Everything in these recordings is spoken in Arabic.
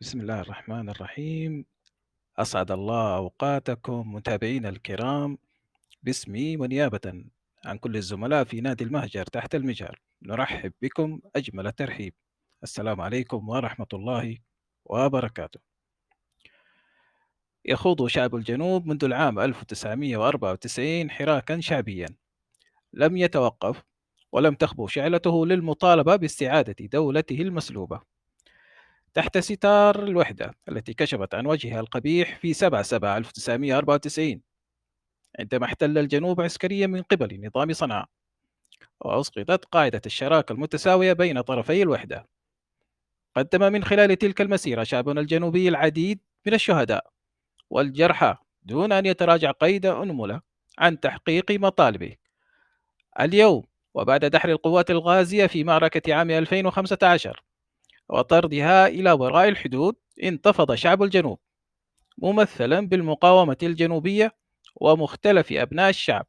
بسم الله الرحمن الرحيم. أسعد الله أوقاتكم متابعينا الكرام. باسمي ونيابة عن كل الزملاء في نادي المهجر تحت المجهر. نرحب بكم أجمل الترحيب. السلام عليكم ورحمة الله وبركاته. يخوض شعب الجنوب منذ العام 1994 حراكا شعبيا. لم يتوقف ولم تخبو شعلته للمطالبة باستعادة دولته المسلوبة. تحت ستار الوحدة التي كشفت عن وجهها القبيح في 7 7 1994 عندما احتل الجنوب عسكريا من قبل نظام صنعاء وأسقطت قاعدة الشراكة المتساوية بين طرفي الوحدة. قدم من خلال تلك المسيرة شعبنا الجنوبي العديد من الشهداء والجرحى دون أن يتراجع قيد أنملة عن تحقيق مطالبه. اليوم وبعد دحر القوات الغازية في معركة عام 2015 وطردها إلى وراء الحدود انتفض شعب الجنوب ممثلا بالمقاومة الجنوبية ومختلف أبناء الشعب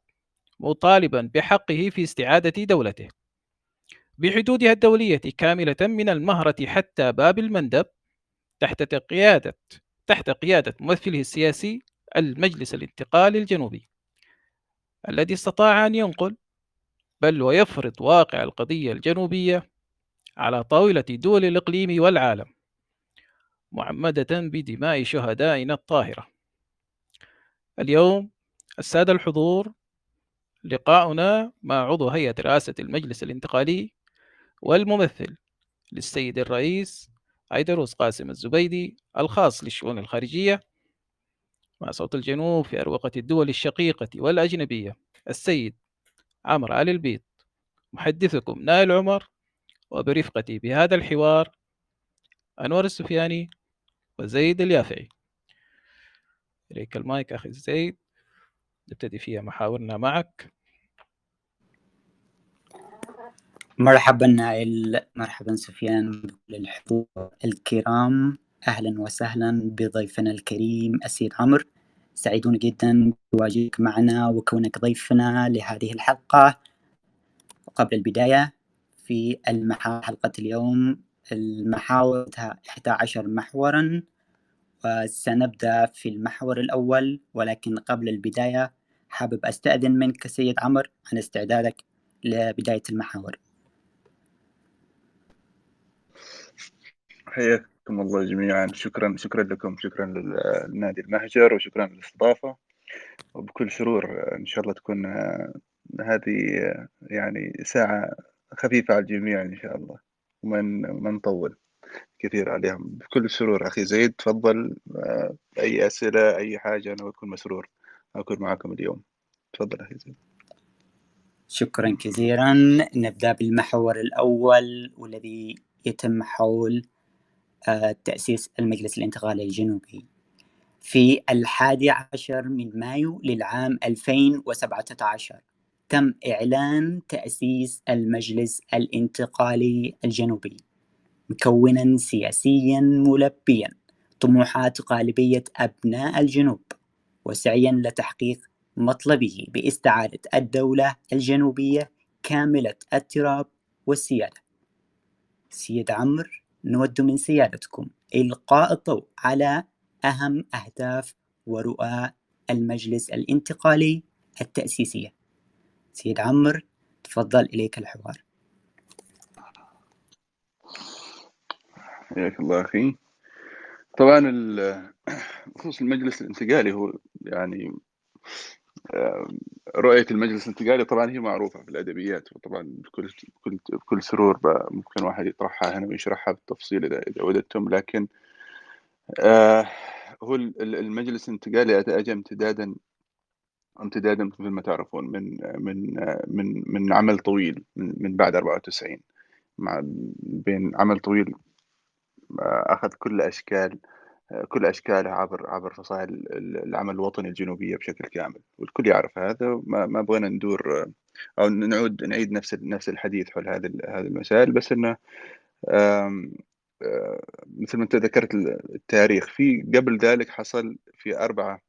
مطالبا بحقه في استعادة دولته. بحدودها الدولية كاملة من المهرة حتى باب المندب تحت قيادة تحت قيادة ممثله السياسي المجلس الانتقالي الجنوبي الذي استطاع أن ينقل بل ويفرض واقع القضية الجنوبية على طاولة دول الإقليم والعالم معمدة بدماء شهدائنا الطاهرة. اليوم السادة الحضور لقاؤنا مع عضو هيئة رئاسة المجلس الانتقالي والممثل للسيد الرئيس عيدروس قاسم الزبيدي الخاص للشؤون الخارجية مع صوت الجنوب في أروقة الدول الشقيقة والأجنبية السيد عمرو علي البيض. محدثكم نائل عمر وبرفقتي بهذا الحوار أنور السفياني وزيد اليافعي. إليك المايك أخي زيد. نبتدي فيها محاورنا معك. مرحبا نائل. مرحبا سفيان بكل الحضور الكرام. أهلا وسهلا بضيفنا الكريم السيد عمرو. سعيدون جدا بتواجدك معنا وكونك ضيفنا لهذه الحلقة. قبل البداية في المحاور حلقة اليوم المحاور 11 محورا وسنبدأ في المحور الأول. ولكن قبل البداية حابب أستأذن منك سيد عمر عن استعدادك لبداية المحاور. حياكم الله جميعا. شكرا شكرا لكم. شكرا للنادي المهجر وشكرا للاستضافة. وبكل سرور إن شاء الله تكون هذه يعني ساعة خفيفة على الجميع إن شاء الله وما ما نطول كثير عليهم. بكل سرور أخي زيد تفضل. آه، أي أسئلة أي حاجة أنا بكون مسرور أكون معكم اليوم. تفضل أخي زيد. شكرا كثيرا. نبدأ بالمحور الأول والذي يتم حول آه، تأسيس المجلس الانتقالي الجنوبي. في الحادي عشر من مايو للعام 2017 تم إعلان تأسيس المجلس الانتقالي الجنوبي مكونا سياسيا ملبيا طموحات غالبية أبناء الجنوب وسعيا لتحقيق مطلبه باستعادة الدولة الجنوبية كاملة التراب والسيادة. سيد عمر نود من سيادتكم إلقاء الضوء على أهم أهداف ورؤى المجلس الانتقالي التأسيسية. سيد عمر تفضل إليك الحوار. حياك الله أخي. طبعا بخصوص المجلس الانتقالي هو يعني آه، رؤية المجلس الانتقالي طبعا هي معروفة في الأدبيات وطبعا بكل بكل بكل سرور ممكن واحد يطرحها هنا ويشرحها بالتفصيل إذا إذا وددتم لكن آه هو المجلس الانتقالي أتى امتدادا امتدادا مثل ما تعرفون من من من من عمل طويل من, من بعد 94 مع بين عمل طويل آه، أخذ كل أشكال كل اشكاله عبر عبر فصائل العمل الوطني الجنوبية بشكل كامل والكل يعرف هذا ما, ما بغينا ندور أو نعود نعيد نفس نفس الحديث حول هذه هذه المسائل بس إنه آه، مثل ما أنت ذكرت التاريخ في قبل ذلك حصل في أربعة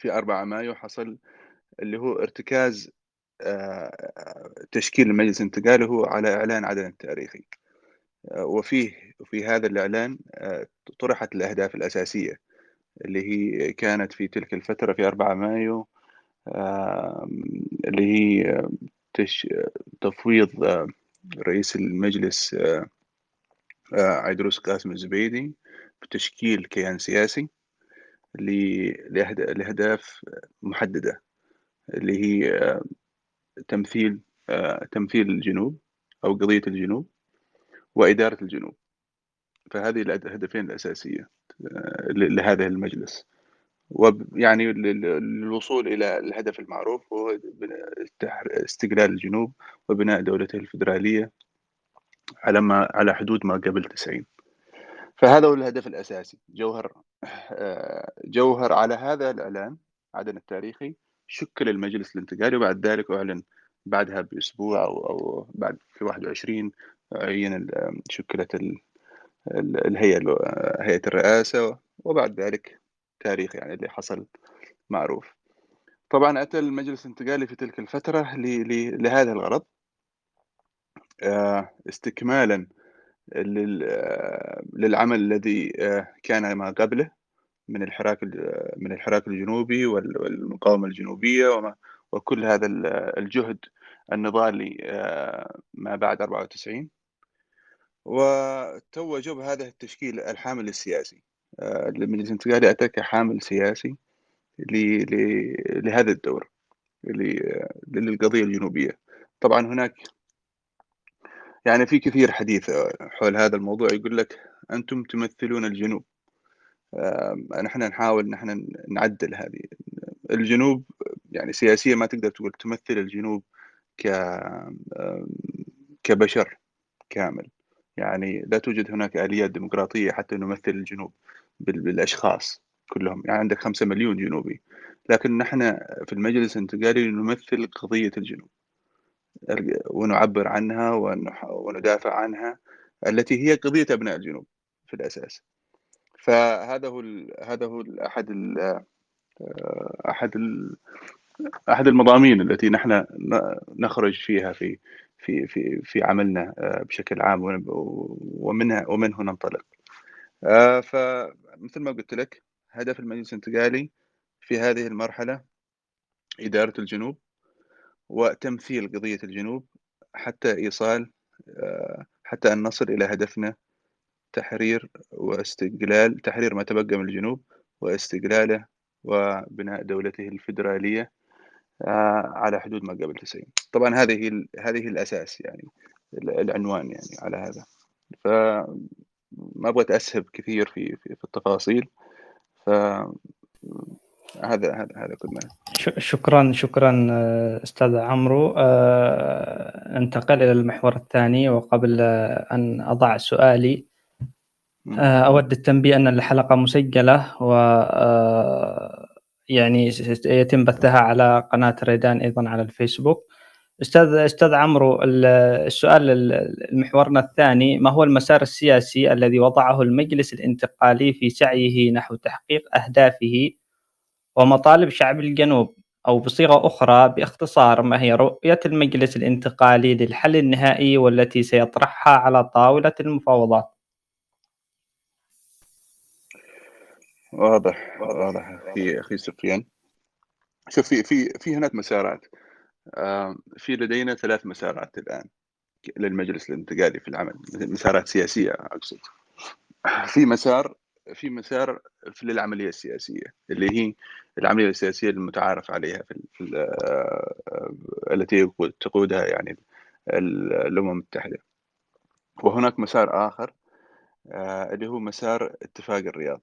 في 4 مايو حصل اللي هو ارتكاز آه، تشكيل المجلس الانتقالي هو على إعلان عدن التاريخي وفيه وفي هذا الإعلان طرحت الأهداف الأساسية اللي هي كانت في تلك الفترة في 4 مايو اللي هي تش تفويض رئيس المجلس عيدروس قاسم الزبيدي بتشكيل كيان سياسي. لأهداف محددة اللي هي تمثيل تمثيل الجنوب أو قضية الجنوب وإدارة الجنوب. فهذه الهدفين الأساسية لهذا المجلس. ويعني للوصول إلى الهدف المعروف هو استقلال الجنوب وبناء دولته الفدرالية على ما على حدود ما قبل 90 فهذا هو الهدف الأساسي. جوهر جوهر على هذا الإعلان عدن التاريخي شكل المجلس الانتقالي وبعد ذلك أعلن بعدها بأسبوع أو, أو بعد في 21 عين شكلت الهيئة هيئة الرئاسة وبعد ذلك تاريخ يعني اللي حصل معروف. طبعا أتى المجلس الانتقالي في تلك الفترة لهذا الغرض استكمالا للعمل الذي كان ما قبله من الحراك من الحراك الجنوبي والمقاومة الجنوبية وما وكل هذا الجهد النضالي ما بعد 94 وتوجوا بهذا التشكيل الحامل السياسي. المجلس الانتقالي أتى كحامل سياسي لهذا الدور للقضية الجنوبية. طبعا هناك يعني في كثير حديث حول هذا الموضوع يقول لك أنتم تمثلون الجنوب. نحن نحاول نحن نعدل هذه. الجنوب يعني سياسيا ما تقدر تقول تمثل الجنوب ك كبشر كامل. يعني لا توجد هناك آليات ديمقراطية حتى نمثل الجنوب بالأشخاص كلهم. يعني عندك خمسة مليون جنوبي. لكن نحن في المجلس الانتقالي نمثل قضية الجنوب. ونعبر عنها وندافع عنها التي هي قضية أبناء الجنوب في الأساس. فهذا هو هذا هو أحد ال أحد ال أحد المضامين التي نحن نخرج فيها في في في في عملنا بشكل عام ومنها ومنه ننطلق. فمثل ما قلت لك هدف المجلس الانتقالي في هذه المرحلة إدارة الجنوب وتمثيل قضية الجنوب حتى إيصال حتى أن نصل إلى هدفنا تحرير واستقلال تحرير ما تبقى من الجنوب واستقلاله وبناء دولته الفيدرالية على حدود ما قبل 90 طبعا هذه هذه الأساس يعني العنوان يعني على هذا. فما أبغى أتأسهب كثير في في, في التفاصيل ف هذا هذا هذا كل ما شكرا شكرا أستاذ عمرو. انتقل إلى المحور الثاني وقبل أن أضع سؤالي. أود التنبيه أن الحلقة مسجلة و يعني يتم بثها على قناة ريدان أيضا على الفيسبوك. أستاذ أستاذ عمرو السؤال المحورنا الثاني ما هو المسار السياسي الذي وضعه المجلس الانتقالي في سعيه نحو تحقيق أهدافه ومطالب شعب الجنوب أو بصيغة أخرى باختصار ما هي رؤية المجلس الانتقالي للحل النهائي والتي سيطرحها على طاولة المفاوضات. واضح واضح. أخي أخي سفيان. شوف في في في هناك مسارات. في لدينا ثلاث مسارات الآن للمجلس الانتقالي في العمل مسارات سياسية أقصد. في مسار في مسار في للعملية السياسية اللي هي العملية السياسية المتعارف عليها في, في آه، التي تقودها يعني الأمم المتحدة. وهناك مسار آخر آه، اللي هو مسار اتفاق الرياض.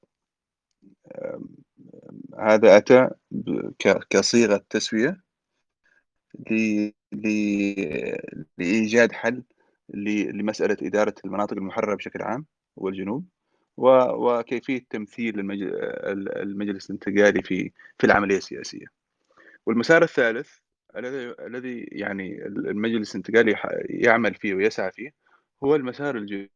هذا أتى كصيغة تسوية لإيجاد حل لمسألة إدارة المناطق المحررة بشكل عام والجنوب. وكيفية تمثيل المجلس الانتقالي في في العملية السياسية. والمسار الثالث الذي يعني المجلس الانتقالي يعمل فيه ويسعى فيه هو المسار الجنوبي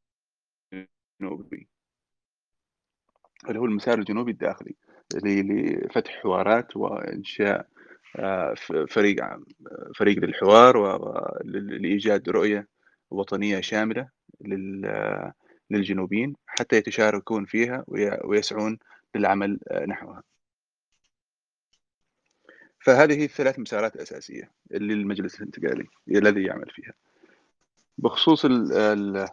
اللي هو المسار الجنوبي الداخلي لفتح حوارات وإنشاء آه، فريق فريق للحوار ولايجاد رؤية وطنية شاملة للجنوبيين حتى يتشاركون فيها ويسعون للعمل نحوها. فهذه الثلاث مسارات أساسية اللي المجلس الانتقالي الذي يعمل فيها. بخصوص ال ال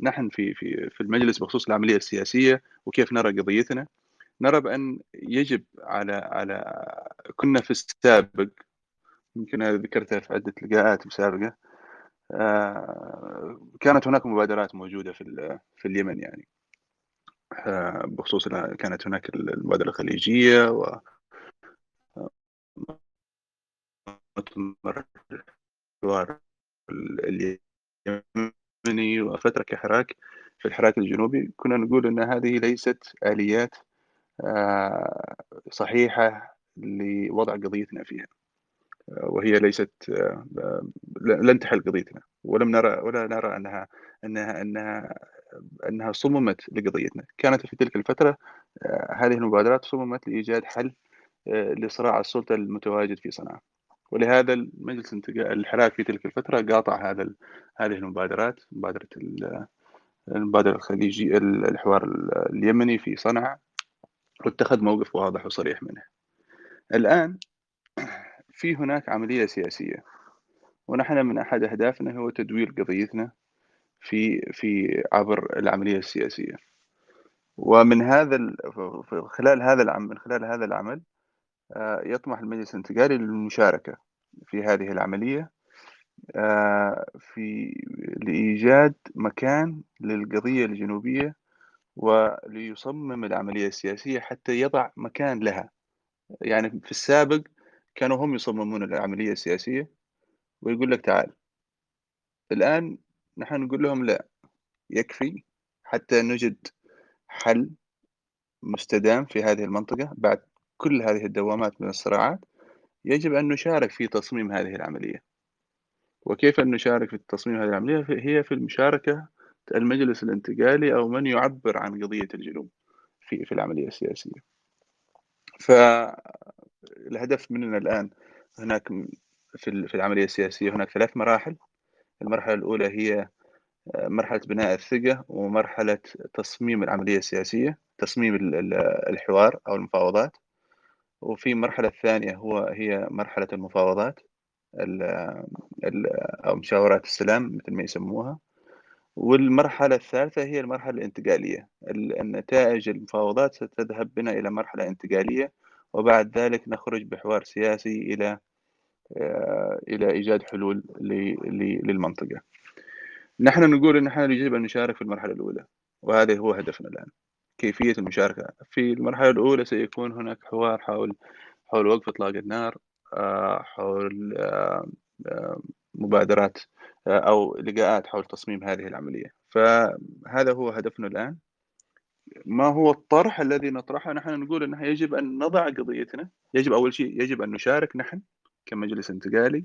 نحن في في في المجلس بخصوص العملية السياسية وكيف نرى قضيتنا نرى بأن يجب على على كنا في السابق يمكن ذكرتها في عدة لقاءات سابقة آه، كانت هناك مبادرات موجودة في في اليمن يعني. آه، بخصوص كانت هناك المبادرة الخليجية و الحوار اليمني وفترة كحراك في الحراك الجنوبي. كنا نقول أن هذه ليست آليات آه، صحيحة لوضع قضيتنا فيها. آه، وهي ليست آه، لن تحل قضيتنا. ولم نرى ولا نرى أنها أنها أنها أنها صممت لقضيتنا. كانت في تلك الفترة هذه المبادرات صممت لإيجاد حل لصراع السلطة المتواجد في صنعاء. ولهذا المجلس الحراك في تلك الفترة قاطع هذا هذه المبادرات مبادرة المبادرة الخليجية الحوار اليمني في صنعاء واتخذ موقف واضح وصريح منه. الآن في هناك عملية سياسية. ونحن من أحد أهدافنا هو تدوير قضيتنا في في عبر العملية السياسية. ومن هذا خلال هذا العمل من خلال هذا العمل آه، يطمح المجلس الانتقالي للمشاركة في هذه العملية آه، في لإيجاد مكان للقضية الجنوبية وليصمم العملية السياسية حتى يضع مكان لها. يعني في السابق كانوا هم يصممون العملية السياسية ويقول لك تعال الآن نحن نقول لهم لا يكفي حتى نجد حل مستدام في هذه المنطقة بعد كل هذه الدوامات من الصراعات يجب أن نشارك في تصميم هذه العملية. وكيف أن نشارك في تصميم هذه العملية؟ هي في المشاركة المجلس الانتقالي أو من يعبر عن قضية الجنوب في في العملية السياسية. فالهدف مننا الآن هناك في في العملية السياسية هناك ثلاث مراحل. المرحلة الأولى هي مرحلة بناء الثقة ومرحلة تصميم العملية السياسية تصميم الحوار أو المفاوضات. وفي المرحلة الثانية هو هي مرحلة المفاوضات أو مشاورات السلام مثل ما يسموها. والمرحلة الثالثة هي المرحلة الانتقالية النتائج المفاوضات ستذهب بنا إلى مرحلة انتقالية وبعد ذلك نخرج بحوار سياسي إلى آه، إلى إيجاد حلول للمنطقة. نحن نقول أن نحن يجب أن نشارك في المرحلة الأولى وهذا هو هدفنا الآن. كيفية المشاركة؟ في المرحلة الأولى سيكون هناك حوار حول حول وقف إطلاق النار آه، حول آه، مبادرات أو لقاءات حول تصميم هذه العملية. فهذا هو هدفنا الآن. ما هو الطرح الذي نطرحه؟ نحن نقول أنه يجب أن نضع قضيتنا يجب أول شيء يجب أن نشارك نحن كمجلس انتقالي.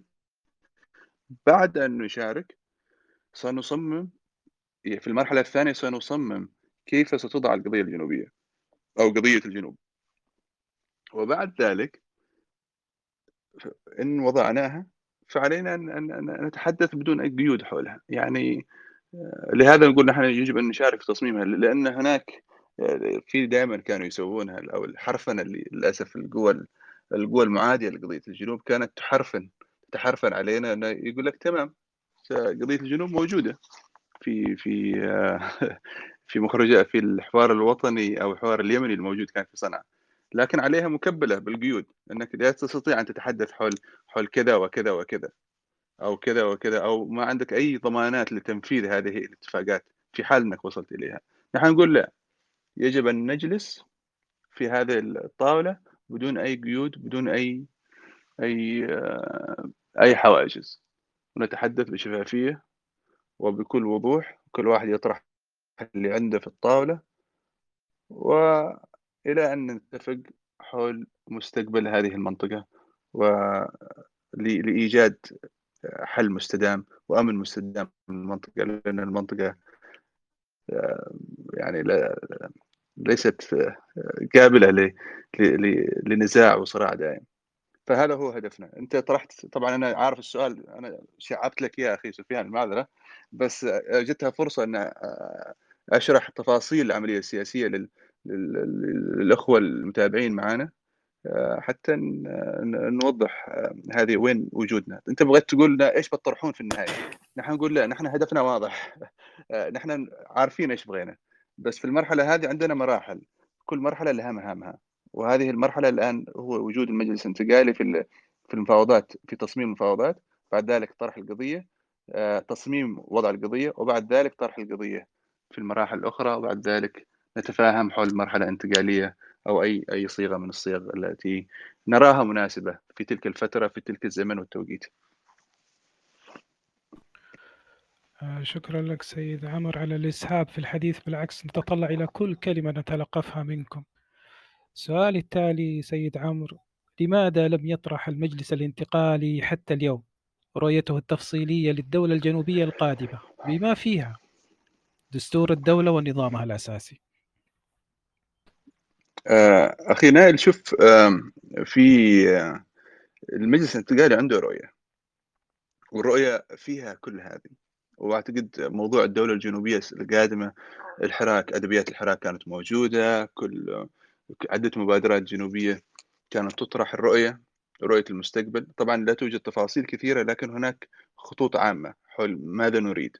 بعد أن نشارك سنصمم في المرحلة الثانية سنصمم كيف ستوضع القضية الجنوبية أو قضية الجنوب. وبعد ذلك إن وضعناها فعلينا أن نتحدث بدون أي قيود حولها. يعني لهذا نقول نحن يجب أن نشارك في تصميمها لأن هناك في دائما كانوا يسوونها أو الحرفنة اللي للأسف القوى القوى المعادية لقضية الجنوب كانت تحرفن تحرفن علينا أنه يقول لك تمام قضية الجنوب موجودة في في في مخرجات في الحوار الوطني أو الحوار اليمني الموجود كان في صنعاء لكن عليها مكبلة بالقيود إنك لا تستطيع أن تتحدث حول حول كذا وكذا وكذا. أو كذا وكذا أو ما عندك أي ضمانات لتنفيذ هذه الاتفاقات في حال إنك وصلت إليها. نحن نقول لا يجب أن نجلس في هذه الطاولة بدون أي قيود بدون أي أي آه، أي حواجز. ونتحدث بشفافية وبكل وضوح كل واحد يطرح اللي عنده في الطاولة وإلى أن نتفق حول مستقبل هذه المنطقة ولإيجاد حل مستدام وأمن مستدام المنطقة لأن المنطقة يعني ليست قابلة لنزاع وصراع دائم. فهذا هو هدفنا. أنت طرحت طبعا أنا عارف السؤال أنا شعبت لك يا أخي سفيان المعذرة بس جتها فرصة أن أشرح تفاصيل العملية السياسية لل... للأخوة المتابعين معنا حتى نوضح هذه وين وجودنا. انت بغيت تقول لنا إيش بتطرحون في النهاية؟ نحن نقول لا نحن هدفنا واضح. نحن عارفين إيش بغينا. بس في المرحلة هذه عندنا مراحل. كل مرحلة لها مهامها. وهذه المرحلة الآن هو وجود المجلس الانتقالي في في المفاوضات في تصميم المفاوضات. بعد ذلك طرح القضية تصميم وضع القضية. وبعد ذلك طرح القضية في المراحل الأخرى. وبعد ذلك نتفاهم حول مرحلة انتقالية. أو أي أي صيغة من الصيغ التي نراها مناسبة في تلك الفترة في تلك الزمن والتوقيت. آه، شكرا لك سيد عمر على الإسهاب في الحديث. بالعكس نتطلع إلى كل كلمة نتلقفها منكم. سؤالي التالي سيد عمرو لماذا لم يطرح المجلس الانتقالي حتى اليوم؟ رؤيته التفصيلية للدولة الجنوبية القادمة. بما فيها دستور الدولة ونظامها الأساسي. آه، أخي نائل شوف في آه، المجلس الانتقالي عنده رؤية والرؤية فيها كل هذه. وأعتقد موضوع الدولة الجنوبية القادمة الحراك أدبيات الحراك كانت موجودة كل عدة مبادرات جنوبية كانت تطرح الرؤية رؤية المستقبل. طبعا لا توجد تفاصيل كثيرة لكن هناك خطوط عامة حول ماذا نريد.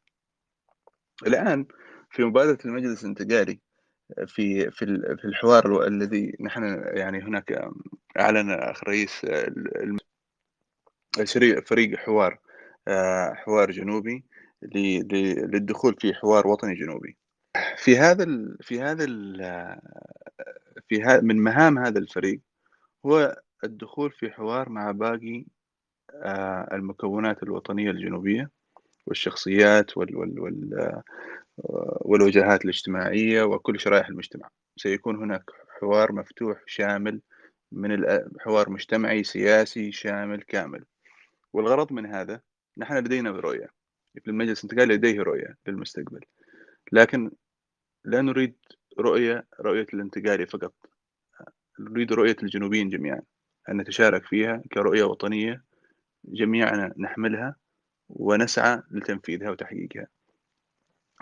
الآن في مبادرة المجلس الانتقالي في في في الحوار الذي نحن يعني هناك أعلن أخ رئيس فريق حوار آه، حوار جنوبي للدخول في حوار وطني جنوبي. في هذا في هذا في من مهام هذا الفريق هو الدخول في حوار مع باقي آه، المكونات الوطنية الجنوبية والشخصيات وال وال وال والوجهات الاجتماعية وكل شرائح المجتمع. سيكون هناك حوار مفتوح شامل من حوار مجتمعي سياسي شامل كامل. والغرض من هذا نحن لدينا رؤية. المجلس الانتقالي لديه رؤية للمستقبل. لكن لا نريد رؤية رؤية الانتقالي فقط. نريد رؤية الجنوبيين جميعا. أن نتشارك فيها كرؤية وطنية جميعنا نحملها ونسعى لتنفيذها وتحقيقها.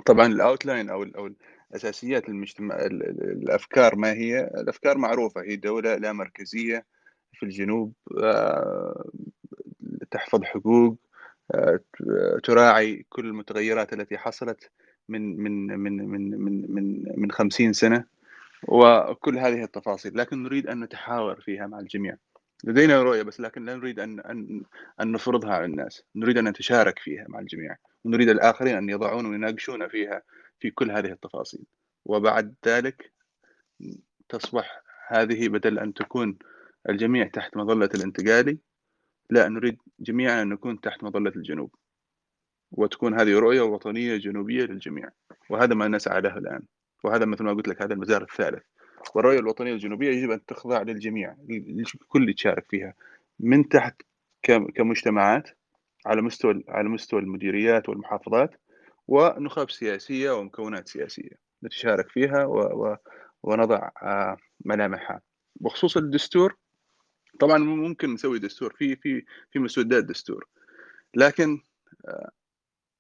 طبعا الاوتلاين أو أو الأساسيات المجتمع الأفكار ما هي؟ الأفكار معروفة هي دولة لا مركزية في الجنوب آه، تحفظ حقوق آه، تراعي كل المتغيرات التي حصلت من من من من من من من 50 سنة وكل هذه التفاصيل. لكن نريد أن نتحاور فيها مع الجميع. لدينا رؤية بس لكن لا نريد أن أن أن نفرضها على الناس. نريد أن نتشارك فيها مع الجميع. ونريد الآخرين أن يضعون ويناقشون فيها في كل هذه التفاصيل. وبعد ذلك تصبح هذه بدل أن تكون الجميع تحت مظلة الانتقالي لا نريد جميعا أن نكون تحت مظلة الجنوب. وتكون هذه رؤية وطنية جنوبية للجميع. وهذا ما نسعى له الآن. وهذا مثل ما قلت لك هذا المزار الثالث. والرؤية الوطنية الجنوبية يجب أن تخضع للجميع الكل يتشارك فيها. من تحت كمجتمعات على مستوى على مستوى المديريات والمحافظات ونخب سياسية ومكونات سياسية نتشارك فيها و و ونضع آه، ملامحها. بخصوص الدستور طبعا ممكن نسوي دستور في في في مسودات دستور. لكن آه،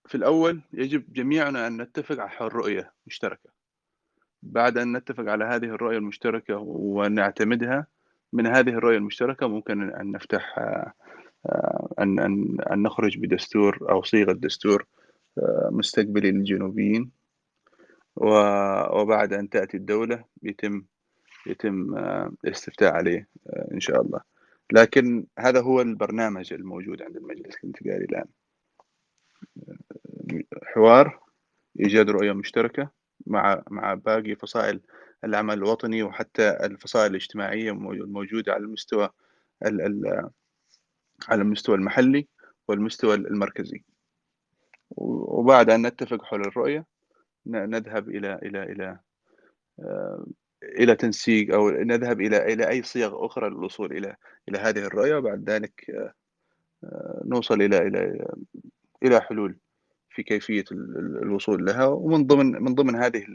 في الأول يجب جميعنا أن نتفق على رؤيه مشتركه بعد أن نتفق على هذه الرؤية المشتركة ونعتمدها من هذه الرؤية المشتركة ممكن أن نفتح آه، أن أن أن نخرج بدستور أو صيغة دستور آه، مستقبلي للجنوبيين. وبعد أن تأتي الدولة يتم يتم آه، الاستفتاء عليه إن شاء الله. لكن هذا هو البرنامج الموجود عند المجلس الانتقالي الآن. حوار إيجاد رؤية مشتركة مع مع باقي فصائل العمل الوطني وحتى الفصائل الاجتماعية الموجودة على المستوى على المستوى المحلي والمستوى المركزي. وبعد أن نتفق حول الرؤية نذهب إلى إلى إلى آه، إلى تنسيق أو نذهب إلى إلى أي صيغ أخرى للوصول إلى إلى هذه الرؤية وبعد ذلك آه، آه، نوصل إلى إلى إلى حلول في كيفية الوصول لها. ومن ضمن من ضمن هذه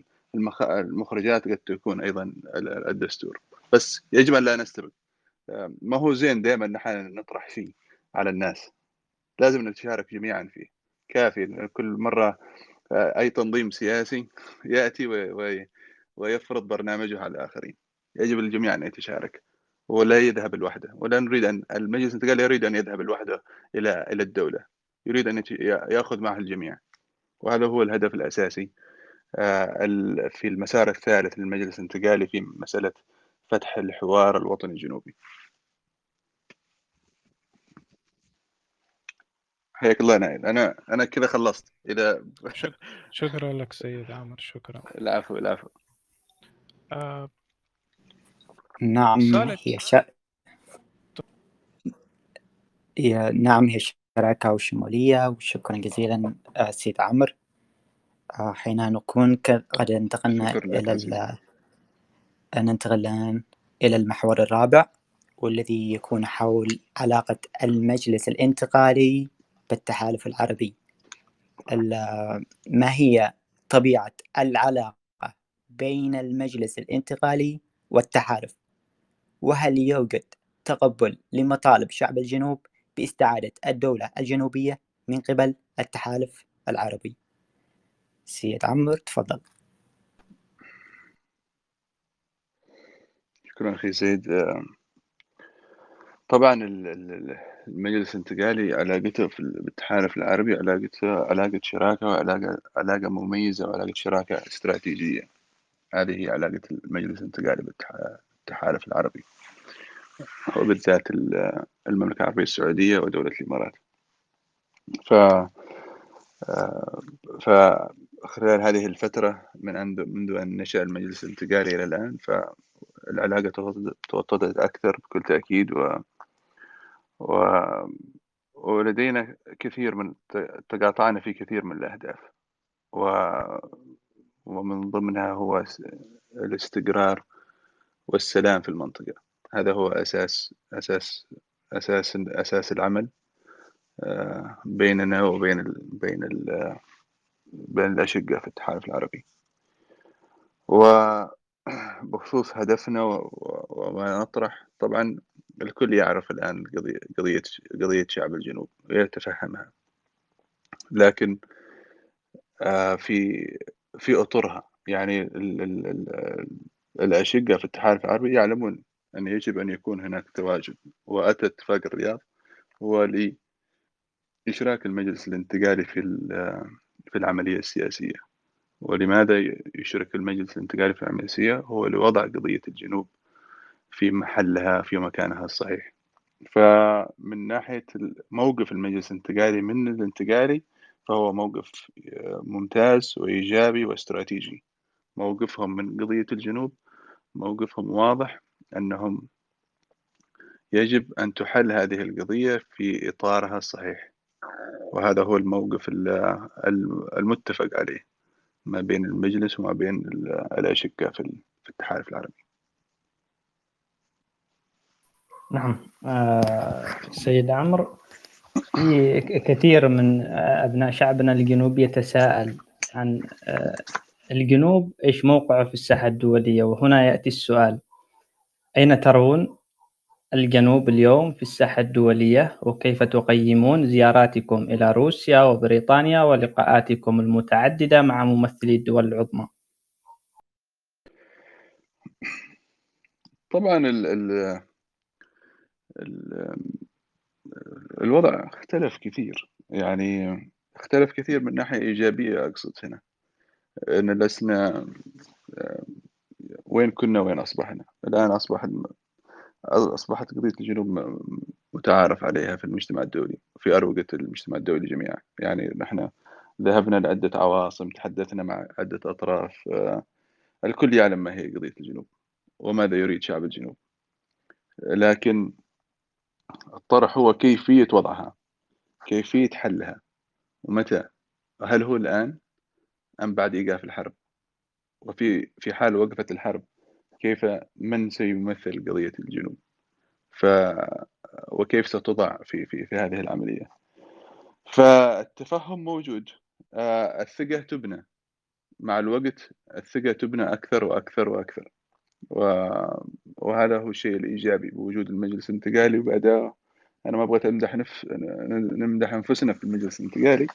المخرجات قد تكون أيضا الدستور. بس يجب أن لا نستبق ما هو زين دائما نحن نطرح فيه على الناس. لازم نتشارك جميعا فيه. كافي. كل مرة آه، أي تنظيم سياسي يأتي ويفرض برنامجه على الآخرين. يجب الجميع أن يتشارك. ولا يذهب لوحده. ولا نريد أن المجلس الانتقالي يريد أن يذهب لوحده إلى إلى الدولة. يريد أن يأخذ معه الجميع. وهذا هو الهدف الأساسي. آه، في المسار الثالث للمجلس الانتقالي في مسألة فتح الحوار الوطني الجنوبي. حياك الله نايل أنا أنا كذا خلصت. إذا شكرا لك سيد عمر شكرا. العفو العفو. آه... نعم هي شا... هي نعم هي شراكة وشمولية وشكرا جزيلا آه، سيد عمر آه، حين نكون قد انتقلنا إلى ننتقل إلى المحور الرابع والذي يكون حول علاقة المجلس الانتقالي بالتحالف العربي. ما هي طبيعة العلاقة بين المجلس الانتقالي والتحالف؟ وهل يوجد تقبل لمطالب شعب الجنوب باستعادة الدولة الجنوبية من قبل التحالف العربي؟ سيد عمر تفضل. شكرا أخي زيد طبعا المجلس الانتقالي علاقته في التحالف العربي علاقته علاقة شراكة وعلاقة علاقة مميزة وعلاقة شراكة استراتيجية. هذه هي علاقة المجلس الانتقالي بالتحالف العربي وبالذات المملكة العربية السعودية ودولة الإمارات. ف فخلال هذه الفترة من منذ أن نشأ المجلس الانتقالي إلى الآن فالعلاقة توطدت أكثر بكل تأكيد و و... ولدينا كثير من تقاطعنا في كثير من الأهداف و... ومن ضمنها هو الاستقرار والسلام في المنطقة هذا هو أساس أساس أساس أساس العمل آه، بيننا وبين. بين. بين الأشقة في التحالف العربي. وبخصوص هدفنا وما نطرح طبعا الكل يعرف الآن قضية قضية شعب الجنوب ويتفهمها لكن آه، في في أطرها. يعني الأشقة في التحالف العربي يعلمون أن يجب أن يكون هناك تواجد. وأتى اتفاق الرياض هو لإشراك المجلس الانتقالي في في العملية السياسية. ولماذا يشرك المجلس الانتقالي في العملية السياسية؟ هو لوضع قضية الجنوب في محلها في مكانها الصحيح. فمن ناحية موقف المجلس الانتقالي من الانتقالي فهو موقف آه، ممتاز وإيجابي واستراتيجي. موقفهم من قضية الجنوب موقفهم واضح أنهم يجب أن تحل هذه القضية في إطارها الصحيح. وهذا هو الموقف المتفق عليه ما بين المجلس وما بين الأشقاء في التحالف العربي. نعم. آه سيد عمرو كثير من أبناء شعبنا الجنوبي يتساءل عن آه الجنوب إيش موقعه في الساحة الدولية؟ وهنا يأتي السؤال أين ترون؟ الجنوب اليوم في الساحة الدولية وكيف تقيمون زياراتكم إلى روسيا وبريطانيا ولقاءاتكم المتعددة مع ممثلي الدول العظمى؟ طبعا ال ال الوضع اختلف كثير. يعني اختلف كثير من ناحية إيجابية أقصد هنا. إن لسنا وين كنا وين أصبحنا. الآن أصبحت أصبحت قضية الجنوب متعارف عليها في المجتمع الدولي في أروقة المجتمع الدولي جميعا. يعني نحن ذهبنا لعدة عواصم تحدثنا مع عدة أطراف الكل يعلم ما هي قضية الجنوب وماذا يريد شعب الجنوب. لكن الطرح هو كيفية وضعها كيفية حلها ومتى؟ هل هو الآن أم بعد إيقاف الحرب؟ وفي في حال وقفت الحرب كيف من سيمثل قضية الجنوب. ف وكيف ستضع في في في هذه العملية. فالتفهم موجود. آه، الثقة تبنى. مع الوقت الثقة تبنى أكثر وأكثر وأكثر. وهذا هو الشيء الإيجابي بوجود المجلس الانتقالي. وبأدائه أنا ما بغيت امدح نف... نمدح أنفسنا في المجلس الانتقالي.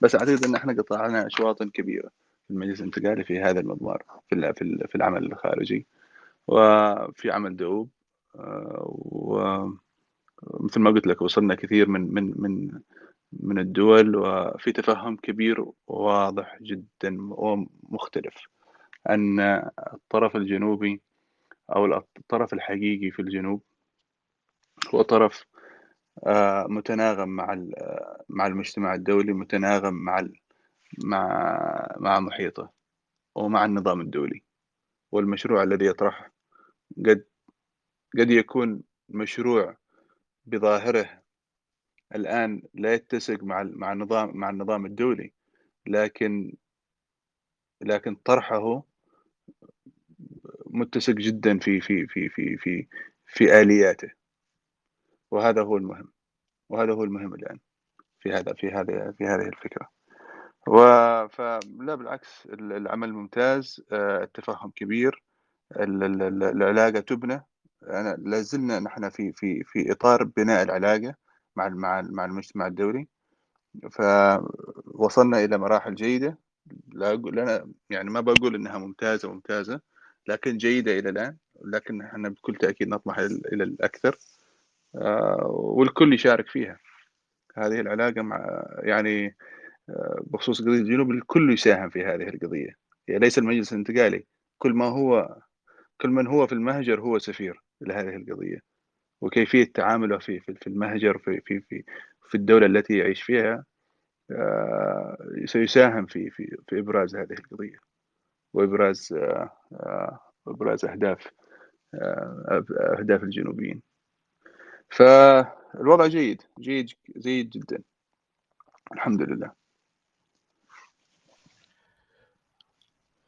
بس أعتقد أن إحنا قطعنا اشواطا كبيرة في المجلس الانتقالي في هذا المضمار في العمل الخارجي. وفي عمل دؤوب آه، ومثل ما قلت لك وصلنا كثير من من من من الدول وفي تفهم كبير وواضح جدا ومختلف أن الطرف الجنوبي أو الطرف الحقيقي في الجنوب هو طرف آه، متناغم مع مع المجتمع الدولي متناغم مع مع مع محيطه ومع النظام الدولي والمشروع الذي يطرح قد قد يكون مشروع بظاهره الآن لا يتسق مع مع النظام مع النظام الدولي لكن لكن طرحه متسق جدا في في في في في في آلياته. وهذا هو المهم. وهذا هو المهم الآن في هذا في هذه في هذه الفكرة. فلا بالعكس العمل ممتاز آه، التفهم كبير العلاقة تبنى. أنا لازلنا نحن في في في إطار بناء العلاقة مع مع مع المجتمع الدولي. فوصلنا إلى مراحل جيدة. لا أقول أنا يعني ما بقول إنها ممتازة ممتازة لكن جيدة إلى الآن. لكن إحنا بكل تأكيد نطمح إلى الأكثر. آه، والكل يشارك فيها. هذه العلاقة مع يعني آه، بخصوص قضية الجنوب الكل يساهم في هذه القضية. يعني ليس المجلس الانتقالي. كل ما هو كل من هو في المهجر هو سفير لهذه القضية. وكيفية تعامله في في المهجر في في في في الدولة التي يعيش فيها آه، سيساهم في في في إبراز هذه القضية. وإبراز وإبراز أهداف أهداف الجنوبيين. فالوضع جيد جيد جيد جدا. الحمد لله.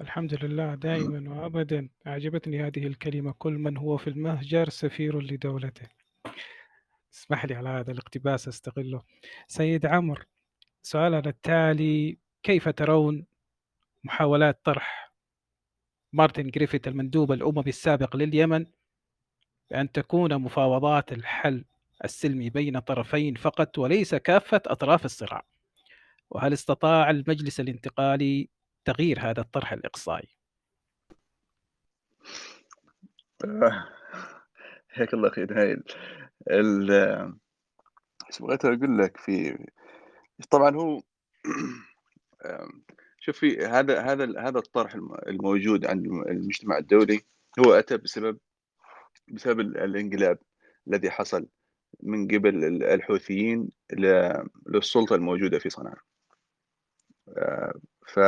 الحمد لله دائما وابدا أعجبتني هذه الكلمة كل من هو في المهجر سفير لدولته. اسمح لي على هذا الاقتباس أستغله. سيد عمرو سؤالنا التالي كيف ترون محاولات طرح مارتن جريفيث المندوب الأممي السابق لليمن بأن تكون مفاوضات الحل السلمي بين طرفين فقط وليس كافة أطراف الصراع؟ وهل استطاع المجلس الانتقالي تغيير هذا الطرح الإقصائي؟ حياك الله أخي نايل ال بغيت أقول لك في طبعا هو شوف في هذا هذا هذا الطرح الموجود عند المجتمع الدولي هو أتى بسبب بسبب الانقلاب الذي حصل من قبل الحوثيين للسلطة الموجودة في صنعاء آه، ف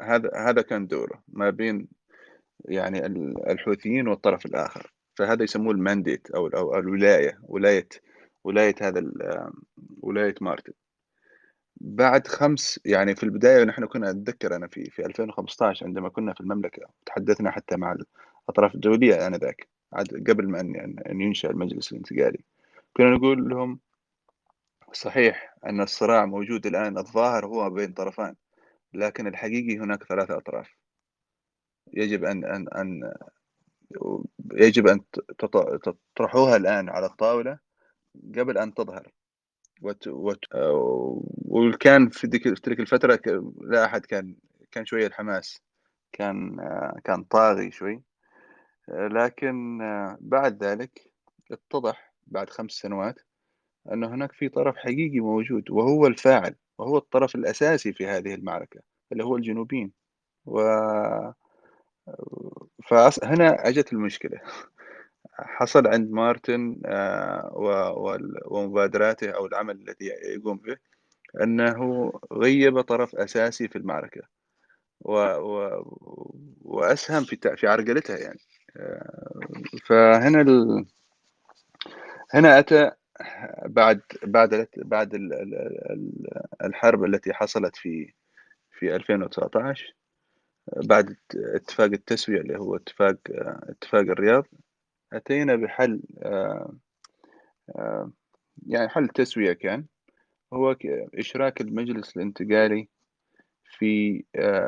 هذا هذا كان دوره ما بين يعني الحوثيين والطرف الآخر. فهذا يسموه المانديت أو أو الولاية ولاية ولاية هذا ولاية مارتن. بعد خمس يعني في البداية نحن كنا أتذكر أنا في في 2015 عندما كنا في المملكة تحدثنا حتى مع الأطراف الدولية آنذاك قبل ما أن أن ينشأ المجلس الانتقالي. كنا نقول لهم صحيح أن الصراع موجود الآن الظاهر هو بين طرفان لكن الحقيقي هناك ثلاثة أطراف. يجب أن أن أن يجب أن تطرحوها الآن على الطاولة قبل أن تظهر. وت... وت... وكان في تلك الفترة لا أحد كان كان شوية الحماس كان كان طاغي شوي. لكن بعد ذلك اتضح بعد خمس سنوات أن هناك في طرف حقيقي موجود وهو الفاعل وهو الطرف الأساسي في هذه المعركة اللي هو الجنوبيين و فهنا أجت المشكلة. حصل عند مارتن آه، ومبادراته أو العمل الذي يقوم به أنه غيب طرف أساسي في المعركة. و... و... وأسهم في في عرقلتها يعني. آه، فهنا ال... هنا أتى بعد بعد بعد الحرب التي حصلت في في 2019 بعد اتفاق التسوية اللي هو اتفاق اتفاق الرياض أتينا بحل يعني حل تسوية كان هو إشراك المجلس الانتقالي في